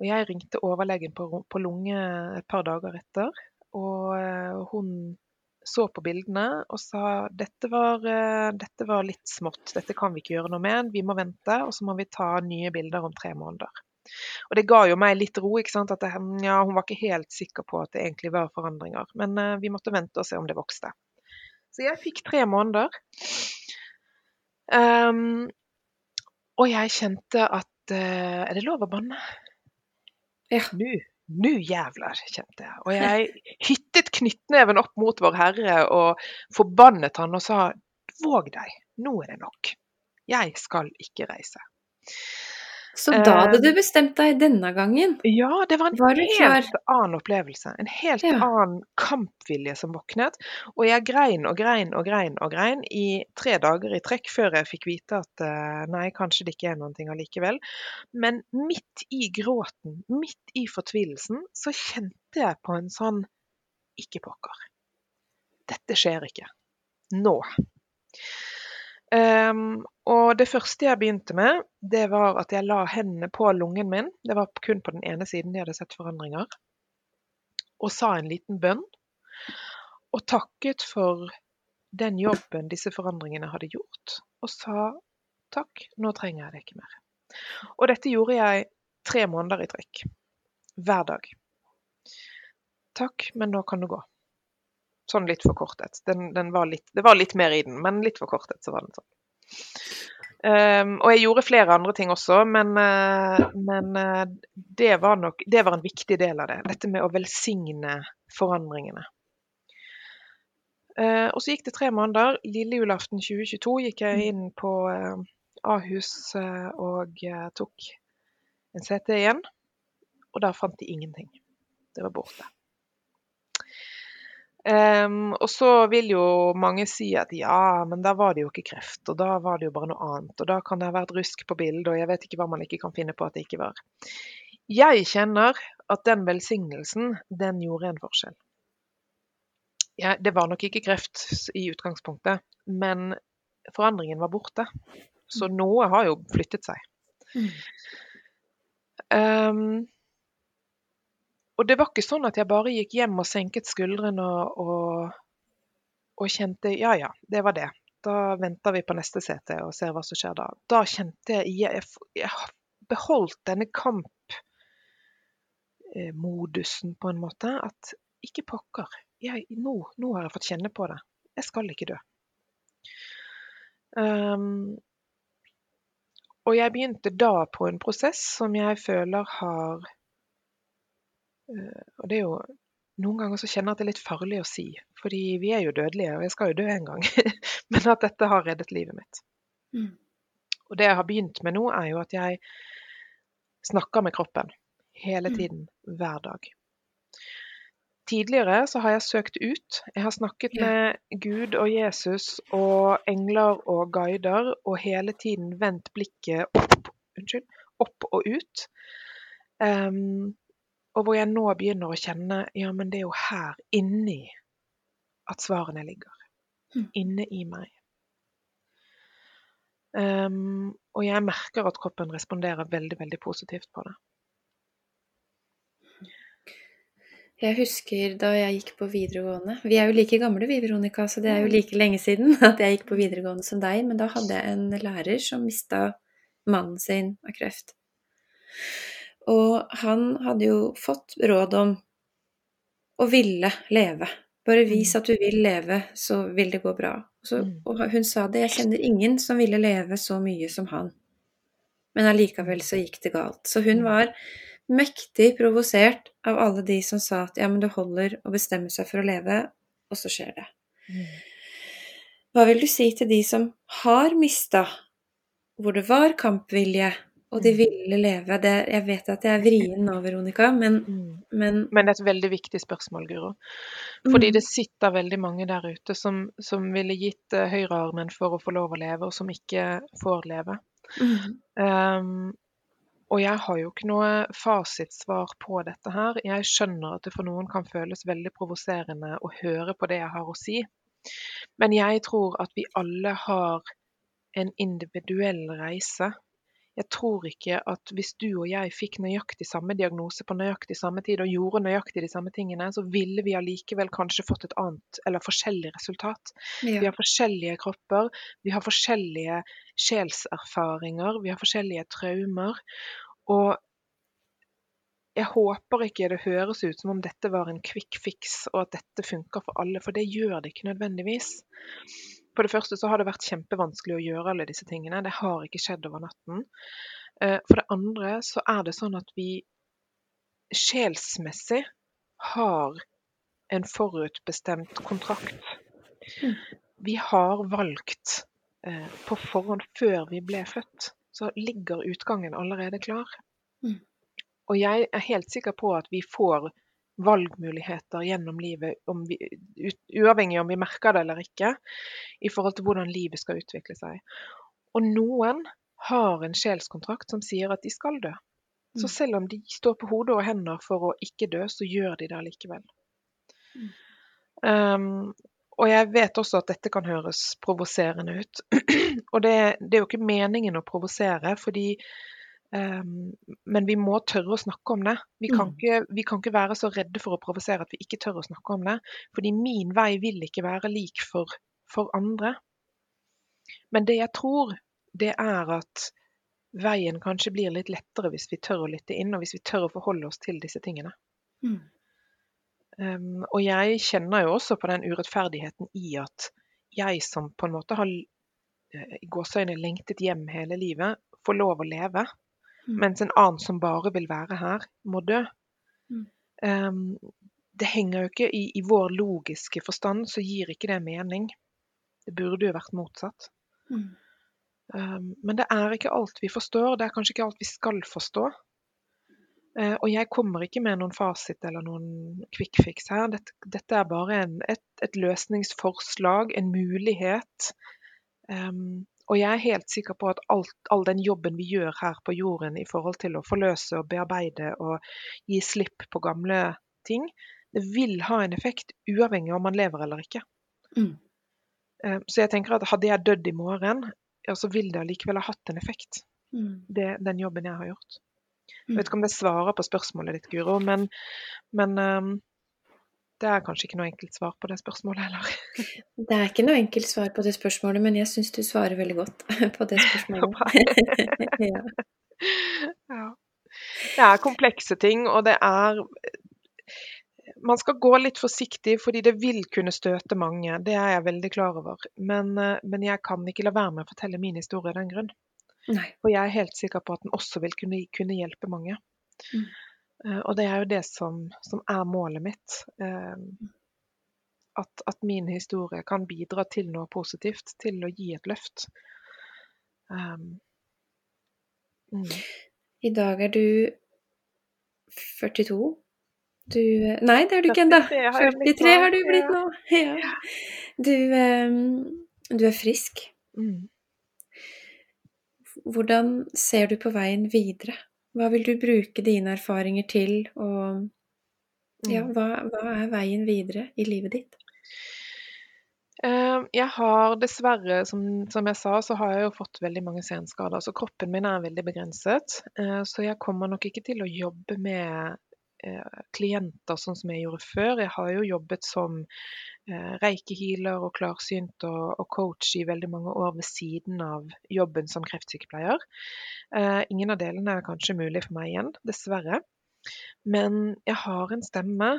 Og jeg ringte overlegen på, på lunge et par dager etter og eh, hun så på bildene og sa dette var, eh, dette var litt smått, dette kan vi ikke gjøre noe med, vi må vente, og så må vi ta nye bilder om tre måneder. Og Det ga jo meg litt ro. ikke sant? At det, ja, Hun var ikke helt sikker på at det egentlig var forandringer. Men uh, vi måtte vente og se om det vokste. Så jeg fikk tre måneder. Um, og jeg kjente at uh, Er det lov å banne? Ja. Nå nå jævler, kjente jeg. Og jeg hyttet knyttneven opp mot Vår Herre og forbannet han og sa våg deg, nå er det nok. Jeg skal ikke reise. Så da hadde du bestemt deg denne gangen? Ja, det var en var helt annen opplevelse. En helt ja. annen kampvilje som våknet. Og jeg grein og grein og grein og grein i tre dager i trekk før jeg fikk vite at uh, nei, kanskje det ikke er noen ting allikevel. Men midt i gråten, midt i fortvilelsen, så kjente jeg på en sånn Ikke pokker. Dette skjer ikke. Nå. Um, og det første jeg begynte med, det var at jeg la hendene på lungen min. Det var kun på den ene siden de hadde sett forandringer. Og sa en liten bønn. Og takket for den jobben disse forandringene hadde gjort. Og sa takk, nå trenger jeg det ikke mer. Og dette gjorde jeg tre måneder i trekk. Hver dag. Takk, men nå kan du gå. Sånn litt forkortet. Den, den var litt, det var litt mer i den, men litt forkortet så var den sånn. Um, og jeg gjorde flere andre ting også, men, uh, men uh, det, var nok, det var en viktig del av det. Dette med å velsigne forandringene. Uh, og så gikk det tre måneder. Lille julaften 2022 gikk jeg inn på Ahus og tok en CT igjen. Og der fant de ingenting. Det var borte. Um, og så vil jo mange si at ja, men da var det jo ikke kreft, og da var det jo bare noe annet. Og da kan det ha vært rusk på bildet, og jeg vet ikke hva man ikke kan finne på at det ikke var. Jeg kjenner at den velsignelsen, den gjorde en forskjell. Ja, det var nok ikke kreft i utgangspunktet, men forandringen var borte. Så noe har jo flyttet seg. Mm. Um, og det var ikke sånn at jeg bare gikk hjem og senket skuldrene og, og, og kjente ja ja, det var det. Da venter vi på neste sete og ser hva som skjer da. Da kjente jeg Jeg, jeg beholdt denne kampmodusen på en måte. At ikke pokker. Jeg, nå, nå, har jeg fått kjenne på det. Jeg skal ikke dø. Um, og jeg begynte da på en prosess som jeg føler har Eh, og det er jo Noen ganger så kjenner jeg at det er litt farlig å si, fordi vi er jo dødelige, og jeg skal jo dø en gang. Men at dette har reddet livet mitt. Mm. Og det jeg har begynt med nå, er jo at jeg snakker med kroppen hele mm. tiden, mm. hver dag. Tidligere så har jeg søkt ut. Jeg har snakket med Gud og Jesus og engler og guider, og hele tiden vendt blikket opp, unnskyld, opp og ut. Um, og hvor jeg nå begynner å kjenne ja, men det er jo her inni at svarene ligger. Mm. Inne i meg. Um, og jeg merker at kroppen responderer veldig, veldig positivt på det. Jeg husker da jeg gikk på videregående Vi er jo like gamle, vi, Veronica, så det er jo like lenge siden at jeg gikk på videregående som deg. Men da hadde jeg en lærer som mista mannen sin av kreft. Og han hadde jo fått råd om å ville leve. Bare vis mm. at du vil leve, så vil det gå bra. Så, mm. og hun sa det, jeg kjenner ingen som ville leve så mye som han. Men allikevel så gikk det galt. Så hun mm. var mektig provosert av alle de som sa at ja, men det holder å bestemme seg for å leve, og så skjer det. Hva vil du si til de som har mista, hvor det var kampvilje, og de mm. ville leve. Det, jeg vet at jeg er vrien nå, Veronica, men, mm. men Men det er et veldig viktig spørsmål, Guro. Fordi mm. det sitter veldig mange der ute som, som ville gitt uh, høyrearmen for å få lov å leve, og som ikke får leve. Mm. Um, og jeg har jo ikke noe fasitsvar på dette her. Jeg skjønner at det for noen kan føles veldig provoserende å høre på det jeg har å si. Men jeg tror at vi alle har en individuell reise jeg tror ikke at hvis du og jeg fikk nøyaktig samme diagnose på nøyaktig samme tid og gjorde nøyaktig de samme tingene, så ville vi allikevel kanskje fått et annet eller forskjellig resultat. Ja. Vi har forskjellige kropper, vi har forskjellige sjelserfaringer, vi har forskjellige traumer. Og jeg håper ikke det høres ut som om dette var en quick fix, og at dette funker for alle, for det gjør det ikke nødvendigvis. For det første så har det vært kjempevanskelig å gjøre alle disse tingene. Det har ikke skjedd over natten. Eh, for det andre så er det sånn at vi sjelsmessig har en forutbestemt kontrakt. Mm. Vi har valgt eh, på forhånd, før vi ble født, så ligger utgangen allerede klar. Mm. Og jeg er helt sikker på at vi får valgmuligheter gjennom livet, vi, uavhengig om vi merker det eller ikke, i forhold til hvordan livet skal utvikle seg. Og noen har en sjelskontrakt som sier at de skal dø. Så mm. selv om de står på hodet og hender for å ikke dø, så gjør de det likevel. Mm. Um, og jeg vet også at dette kan høres provoserende ut. og det, det, er jo ikke meningen å provosere, fordi Um, men vi må tørre å snakke om det. Vi kan, mm. ikke, vi kan, ikke, være så redde for å provosere at vi ikke tør å snakke om det. Fordi min vei vil ikke være lik for, for andre. Men det jeg tror, det er at veien kanskje blir litt lettere hvis vi tør å lytte inn, og hvis vi tør å forholde oss til disse tingene. Mm. Um, og jeg kjenner jo også på den urettferdigheten i at jeg som på en måte har eh, i gåseøyne lengtet hjem hele livet, får lov å leve. Mm. Mens en annen som bare vil være her, må dø. Um, det henger jo ikke i, i, vår logiske forstand, så gir ikke det mening. Det burde jo vært motsatt. Mm. Um, men det er ikke alt vi forstår. Det er kanskje ikke alt vi skal forstå. Uh, og jeg kommer ikke med noen fasit eller noen quick fix her. Dette, dette er bare en, et, et, løsningsforslag, en mulighet. Um, og jeg er helt sikker på at alt, all den jobben vi gjør her på jorden i forhold til å forløse og bearbeide og gi slipp på gamle ting, det vil ha en effekt uavhengig av om man lever eller ikke. Mm. Um, så jeg tenker at hadde jeg dødd i morgen, ja, så vil det allikevel ha hatt en effekt. Mm. Det, den jobben jeg har gjort. Jeg vet ikke om det svarer på spørsmålet ditt, Guro, men, men um, det er kanskje ikke noe enkelt svar på det spørsmålet heller. Det er ikke noe enkelt svar på det spørsmålet, men jeg syns du svarer veldig godt på det spørsmålet. ja. ja. Det er komplekse ting, og det er Man skal gå litt forsiktig, fordi det vil kunne støte mange. Det er jeg veldig klar over. Men, eh, men jeg kan ikke la være med å fortelle min historie av den grunn. Nei. Og jeg er helt sikker på at den også vil kunne, kunne hjelpe mange. Mm. Uh, og det er jo det som, som er målet mitt. Uh, at, at, min historie kan bidra til noe positivt, til å gi et løft. Um, mm. I dag er du 42. Du Nei, det er du ikke ennå. 43 har du blitt nå. Ja. Du, um, du, er frisk. Mm. Hvordan ser du på veien videre? Hva vil du bruke dine erfaringer til, og ja, mm. hva, hva er veien videre i livet ditt? Ehm, jeg har dessverre, som, som, jeg sa, så har jeg jo fått veldig mange senskader. Så kroppen min er veldig begrenset. Eh, så jeg kommer nok ikke til å jobbe med eh, klienter sånn som jeg gjorde før. Jeg har jo jobbet som Eh, reiki-healer og klarsynt og, coach i veldig mange år ved siden av jobben som kreftsykepleier. Eh, ingen av delene er kanskje mulig for meg igjen, dessverre. Men jeg har en stemme,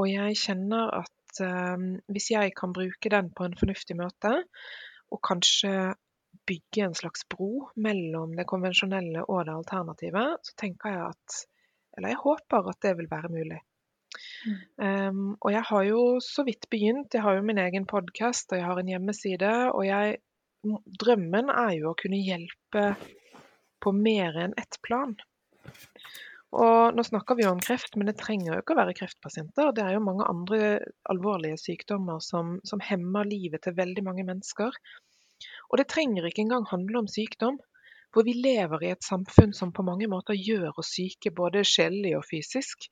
og jeg kjenner at eh, hvis jeg kan bruke den på en fornuftig måte, og kanskje bygge en slags bro mellom det konvensjonelle og det alternative, så tenker jeg at Eller jeg håper at det vil være mulig. Um, og jeg har jo så vidt begynt. Jeg har jo min egen podkast og jeg har en hjemmeside. Og jeg, drømmen er jo å kunne hjelpe på mer enn ett plan. Og nå snakker vi jo om kreft, men det trenger jo ikke å være kreftpasienter. Det er jo mange andre alvorlige sykdommer som, som hemmer livet til veldig mange mennesker. Og det trenger ikke engang handle om sykdom. For vi lever i et samfunn som på mange måter gjør oss syke, både sjelelig og fysisk.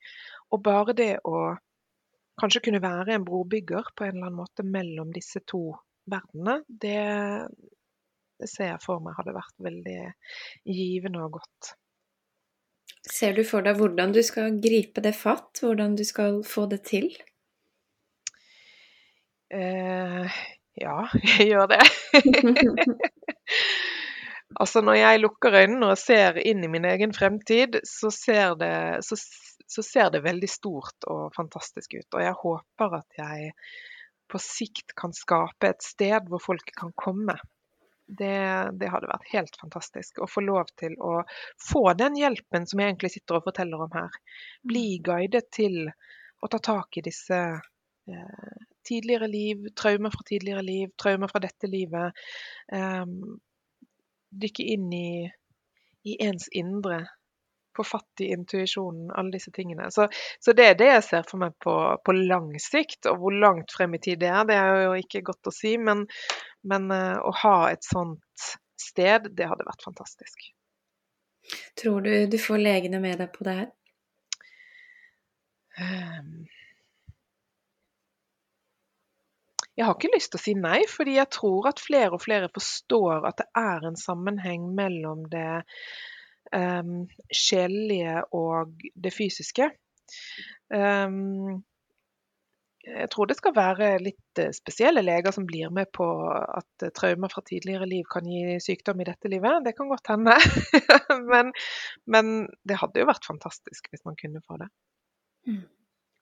Og bare det å kanskje kunne være en brobygger på en eller annen måte mellom disse to verdenene, det, det ser jeg for meg hadde vært veldig givende og godt. Ser du for deg hvordan du skal gripe det fatt? Hvordan du skal få det til? Eh, ja, jeg gjør det. altså Når jeg lukker øynene og ser inn i min egen fremtid, så ser det, så, så ser det veldig stort og fantastisk ut. Og jeg håper at jeg på sikt kan skape et sted hvor folk kan komme. Det, det, hadde vært helt fantastisk å få lov til å få den hjelpen som jeg egentlig sitter og forteller om her. Bli mm. guidet til å ta tak i disse eh, tidligere liv, traumer fra tidligere liv, traumer fra dette livet. Eh, dykke inn i, i ens indre få fatt i intuisjonen, alle disse tingene. Så, så, det er det jeg ser for meg på, på, lang sikt. Og hvor langt frem i tid det er, det er jo ikke godt å si. Men, men uh, å ha et sånt sted, det hadde vært fantastisk. Tror du du får legene med deg på det her? Um, jeg har ikke lyst til å si nei, fordi jeg tror at flere og flere forstår at det er en sammenheng mellom det um, sjelelige og det fysiske. Um, jeg tror det skal være litt eh, spesielle leger som blir med på at eh, traumer fra tidligere liv kan gi sykdom i dette livet. Det kan godt hende. men, men, det hadde jo vært fantastisk hvis man kunne få det. Mm.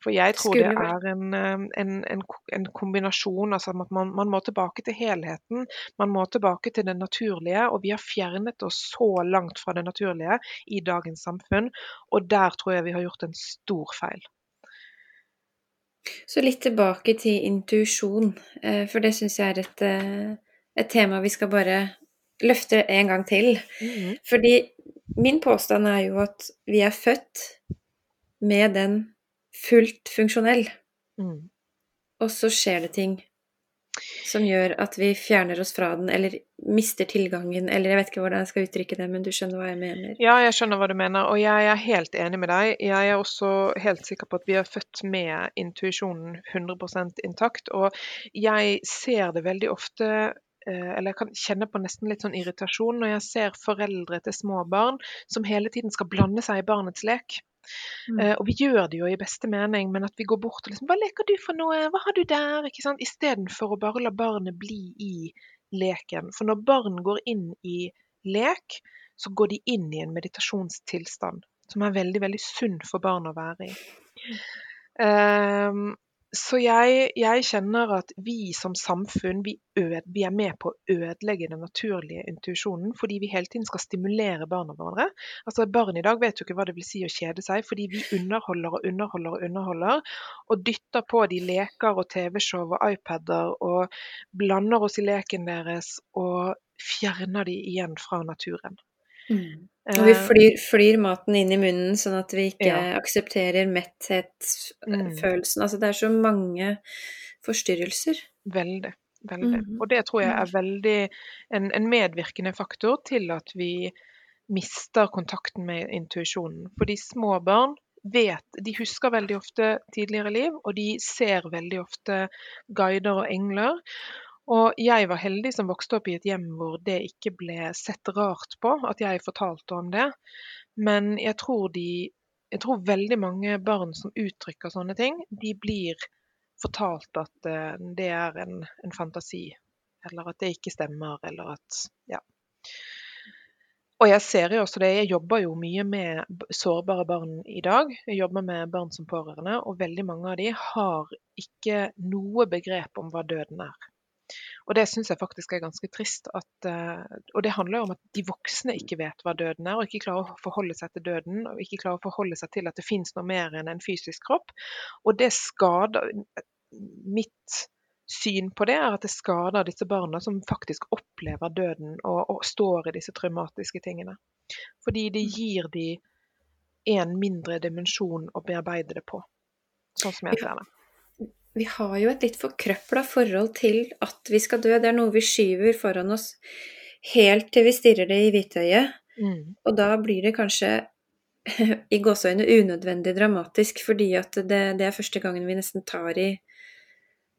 For jeg tror det er en, en, en, en kombinasjon. altså at man, man, må tilbake til helheten. Man må tilbake til det naturlige. Og vi har fjernet oss så langt fra det naturlige i dagens samfunn. Og der tror jeg vi har gjort en stor feil. Så litt tilbake til intuisjon, eh, for det syns jeg er et, eh, et, tema vi skal bare løfte en gang til. Mm -hmm. Fordi min påstand er jo at vi er født med den fullt funksjonell, Mm. og så skjer det ting som gjør at vi fjerner oss fra den, eller mister tilgangen, eller jeg vet ikke hvordan jeg skal uttrykke det, men du skjønner hva jeg mener. Ja, jeg skjønner hva du mener, og jeg er helt enig med deg. Jeg er også helt sikker på at vi er født med intuisjonen 100% intakt. Og jeg ser det veldig ofte eller jeg kan kjenne på nesten litt sånn irritasjon når jeg ser foreldre til små barn som hele tiden skal blande seg i barnets lek. Mm. Eh, og vi gjør det jo i beste mening, men at vi går bort og liksom Hva leker du for noe? Hva har du der? Ikke sant? Istedenfor å bare la barnet bli i leken. For når barn går inn i lek, så går de inn i en meditasjonstilstand. Som er veldig, veldig sunn for barn å være i. Ehm, så jeg, jeg kjenner at vi som samfunn vi, øde, vi er med på å ødelegge den naturlige intuisjonen fordi vi hele tiden skal stimulere barna våre. Altså Barn i dag vet jo ikke hva det vil si å kjede seg, fordi vi underholder og underholder og underholder. Og dytter på de leker og TV-show og iPader og blander oss i leken deres og fjerner de igjen fra naturen. Mm. Og vi Eh, flyr, flyr maten inn i munnen, sånn at vi ikke Ja. aksepterer metthetsfølelsen. Mm. Altså det er så mange forstyrrelser. Veldig. veldig. Mm. Og det tror jeg er veldig en, en medvirkende faktor til at vi mister kontakten med intuisjonen. Fordi små barn vet De husker veldig ofte tidligere liv, og de ser veldig ofte guider og engler. Og jeg var heldig som vokste opp i et hjem hvor det ikke ble sett rart på at jeg fortalte om det. Men jeg tror de jeg tror veldig mange barn som uttrykker sånne ting, de blir fortalt at eh, det er en, en fantasi. Eller at det ikke stemmer, eller at Ja. Og jeg ser jo også det, jeg jobber jo mye med sårbare barn i dag. Jeg jobber med barn som pårørende, og veldig mange av de har ikke noe begrep om hva døden er. Og det syns jeg faktisk er ganske trist. At, eh, og det handler jo om at de voksne ikke vet hva døden er, og ikke klarer å forholde seg til døden. Og ikke klarer å forholde seg til at det fins noe mer enn en fysisk kropp. Og det skader Mitt syn på det er at det skader disse barna som faktisk opplever døden og, og står i disse traumatiske tingene. Fordi det gir de en mindre dimensjon å bearbeide det på. Sånn som jeg ser det. Vi har jo et litt forkrøpla forhold til at vi skal dø. Det er noe vi skyver foran oss helt til vi stirrer det i hvitøyet. Mm. Og da blir det kanskje i gåseøyne unødvendig dramatisk, fordi at det, det er første gangen vi nesten tar i,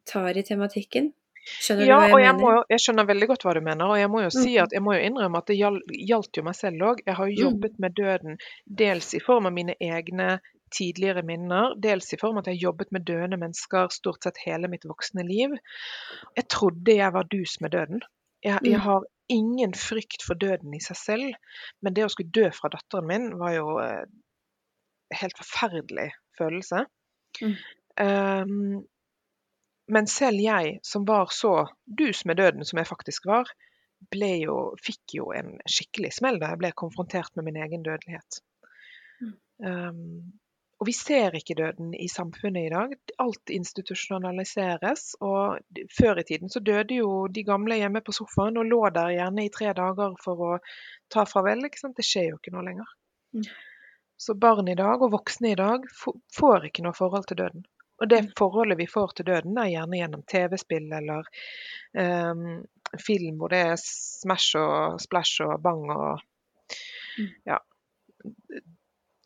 tar i tematikken. Skjønner Ja, du hva jeg og jeg, mener? må, jeg skjønner veldig godt hva du mener. Og jeg må jo si Mhm. at jeg må jo innrømme at det gjal- gjaldt jo meg selv òg. Jeg har jo Mm. jobbet med døden dels i form av mine egne tidligere minner, dels i form av at jeg har jobbet med døende mennesker stort sett hele mitt voksne liv. Jeg trodde jeg var dus med døden. Jeg, jeg Mm. har ingen frykt for døden i seg selv, men det å skulle dø fra datteren min var jo eh, helt forferdelig følelse. Mm. Um, men selv jeg, som var så dus med døden som jeg faktisk var, jo, fikk jo en skikkelig smell da jeg ble konfrontert med min egen dødelighet. Mm. Um, og vi ser ikke døden i samfunnet i dag. Alt institusjonaliseres. Og før i tiden så døde jo de gamle hjemme på sofaen og lå der gjerne i tre dager for å ta farvel. Ikke sant? Det skjer jo ikke noe lenger. Mm. Så barn i dag og voksne i dag får ikke noe forhold til døden. Og det Mm. forholdet vi får til døden, er gjerne gjennom TV-spill eller um, film hvor det er smash og splash og bang og Mm. ja,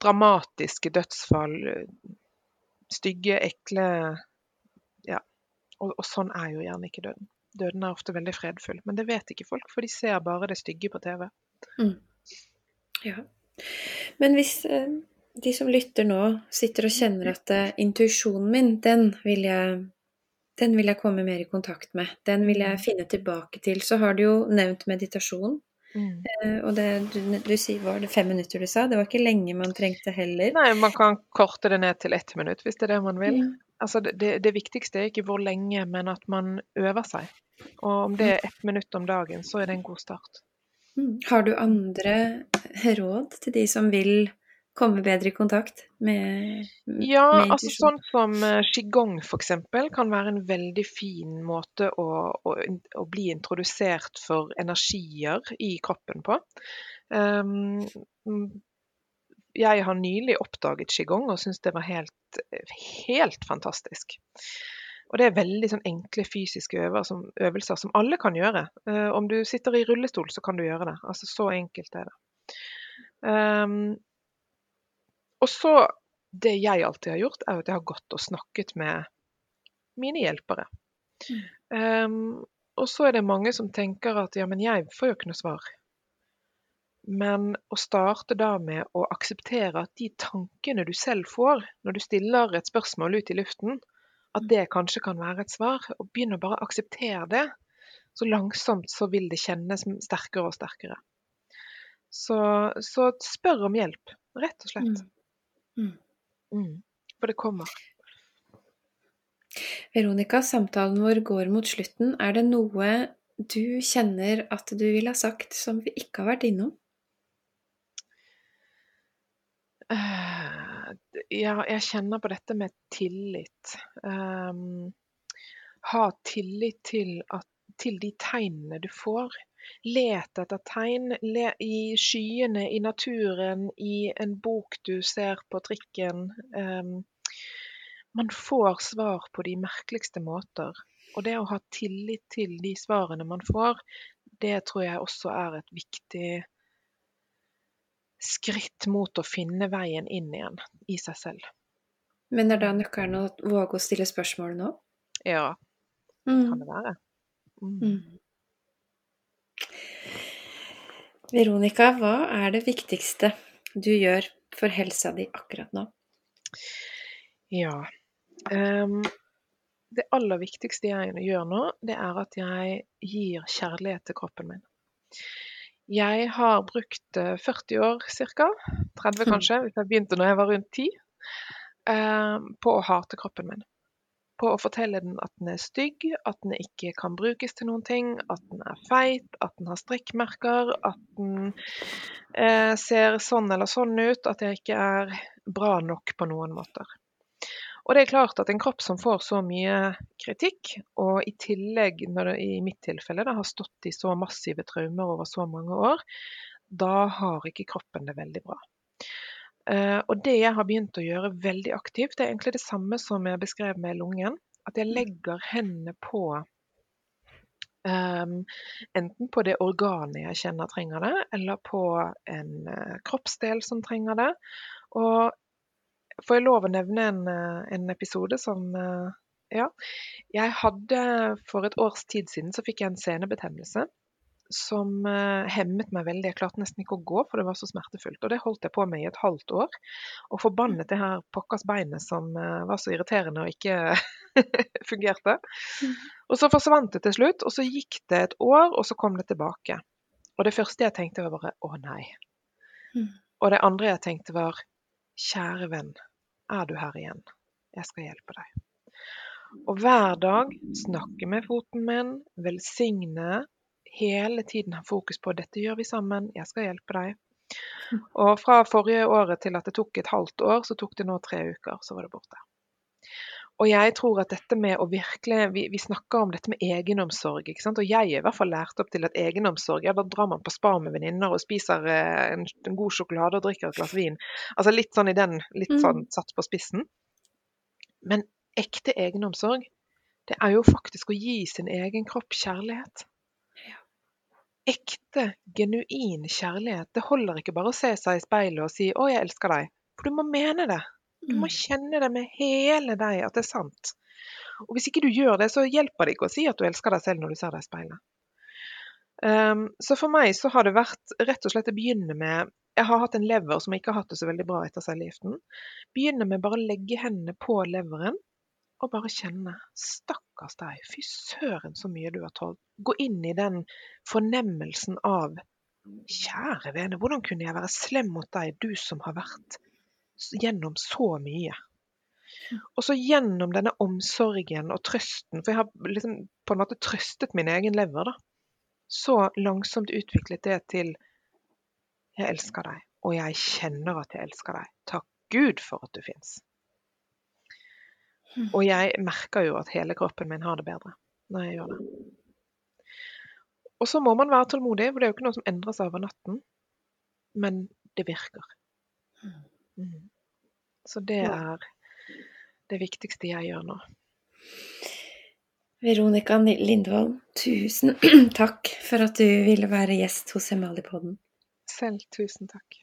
dramatiske dødsfall. Stygge, ekle Ja. Og, og sånn er jo gjerne ikke døden. Døden er ofte veldig fredfull, men det vet ikke folk, for de ser bare det stygge på TV. Ja. Men hvis eh, de som lytter nå, sitter og kjenner at eh, intuisjonen min, den vil jeg den vil jeg komme mer i kontakt med. Den vil jeg Mm. finne tilbake til. Så har du jo nevnt meditasjon. Mm. eh, Og det, du, du sier, var det fem minutter du sa? Det var ikke lenge man trengte heller. Nei, man kan korte det ned til ett minutt hvis det er det man vil. Mm. Altså det, det, det viktigste er ikke hvor lenge, men at man øver seg. Og om det er ett minutt om dagen, så er det en god start. Mm. Har du andre råd til de som vil komme bedre i kontakt med, Ja, med altså sånn som eh, qigong eksempel, kan være en veldig fin måte å, å, å bli introdusert for energier i kroppen på. Um, jeg har nylig oppdaget qigong og syns det var helt, helt fantastisk. Og det er veldig sånn enkle fysiske øvelser som, øvelser som alle kan gjøre. Uh, om du sitter i rullestol, så kan du gjøre det. Altså Så enkelt er det. Um, og så Det jeg alltid har gjort, er at jeg har gått og snakket med mine hjelpere. Mm. Um, og så er det mange som tenker at ja, men jeg får jo ikke noe svar. Men å starte da med å akseptere at de tankene du selv får når du stiller et spørsmål ut i luften, at det kanskje kan være et svar. Og begynne å bare akseptere det. Så langsomt så vil det kjennes sterkere og sterkere. Så, så spør om hjelp, rett og slett. Mm. Mm. mm. For det kommer. Veronica, samtalen vår går mot slutten. Er det noe du kjenner at du ville ha sagt som vi ikke har vært innom? Uh, ja, jeg kjenner på dette med tillit. Um, ha tillit til, at, til, de tegnene du får. Let etter tegn le, i skyene, i naturen, i en bok du ser på trikken. Um, man får svar på de merkeligste måter. Og det å ha tillit til de svarene man får, det tror jeg også er et viktig skritt mot å finne veien inn igjen i seg selv. Men er da nøkkelen å våge å stille spørsmål nå? Ja, det kan det være. Mm. Mm. Veronica, hva er det viktigste du gjør for helsa di akkurat nå? Ja um, Det aller viktigste jeg gjør nå, det er at jeg gir kjærlighet til kroppen min. Jeg har brukt 40 eh, år ca., 30 hm. kanskje, hvis jeg begynte når jeg var rundt 10, um, på å hate kroppen min. På å fortelle den at den er stygg, at den ikke kan brukes til noen ting, at den er feit, at den har strikkmerker, at den eh, ser sånn eller sånn ut, at jeg ikke er bra nok på noen måter. Og det er klart at en kropp som får så mye kritikk, og i tillegg, når det i mitt tilfelle det har stått i så massive traumer over så mange år, da har ikke kroppen det veldig bra. Uh, og det jeg har begynt å gjøre veldig aktivt, det er egentlig det samme som jeg beskrev med lungen. At jeg legger hendene på um, enten på det organet jeg kjenner trenger det, eller på en uh, kroppsdel som trenger det. Og Får jeg lov å nevne en, uh, en episode som uh, Ja. Jeg hadde For et års tid siden så fikk jeg en senebetennelse som uh, hemmet meg veldig. Jeg klarte nesten ikke å gå, for det var så smertefullt. Og det holdt jeg på med i et halvt år. Og forbannet det her pokkers beinet som uh, var så irriterende og ikke fungerte. Mm. Og så forsvant det til slutt, og så gikk det et år, og så kom det tilbake. Og det første jeg tenkte, var bare å nei. Mm. Og det andre jeg tenkte, var Kjære venn, er du her igjen? Jeg skal hjelpe deg. Og hver dag snakke med foten min, velsigne, hele tiden har fokus på dette gjør vi sammen, jeg skal hjelpe deg. Og fra forrige året til at det tok et halvt år, så tok det nå tre uker, så var det borte. Og jeg tror at dette med å virkelig Vi, vi snakker om dette med egenomsorg. ikke sant? Og jeg er i hvert fall lært opp til at egenomsorg ja, Da drar man på spa med venninner og spiser eh, en, en, god sjokolade og drikker et glass vin. Altså litt sånn i den Litt sånn mm. satt på spissen. Men ekte egenomsorg, det er jo faktisk å gi sin egen kropp kjærlighet. Ekte, genuin kjærlighet. Det holder ikke bare å se seg i speilet og si 'Å, jeg elsker deg'. For du må mene det. Du må mm. kjenne det med hele deg at det er sant. Og hvis ikke du gjør det, så hjelper det ikke å si at du elsker deg selv når du ser deg i speilet. Um, så for meg så har det vært rett og slett å begynne med Jeg har hatt en lever som ikke har hatt det så veldig bra etter cellegiften. Begynne med bare å legge hendene på leveren og bare kjenne Stakkars deg, fy søren så mye du har tålt. Gå inn i den fornemmelsen av Kjære vene, hvordan kunne jeg være slem mot deg, du som har vært gjennom så mye. Og så gjennom denne omsorgen og trøsten, for jeg har liksom på en måte trøstet min egen lever, da. Så langsomt utviklet det til Jeg elsker deg, og jeg kjenner at jeg elsker deg. Takk Gud for at du fins. Og jeg merker jo at hele kroppen min har det bedre når jeg gjør det. Og så må man være tålmodig, for det er jo ikke noe som endrer seg over natten. Men det virker. Mm. Så det er det viktigste jeg gjør nå. Veronica Lindvold, tusen takk for at du ville være gjest hos Emalipodden. Selv tusen takk.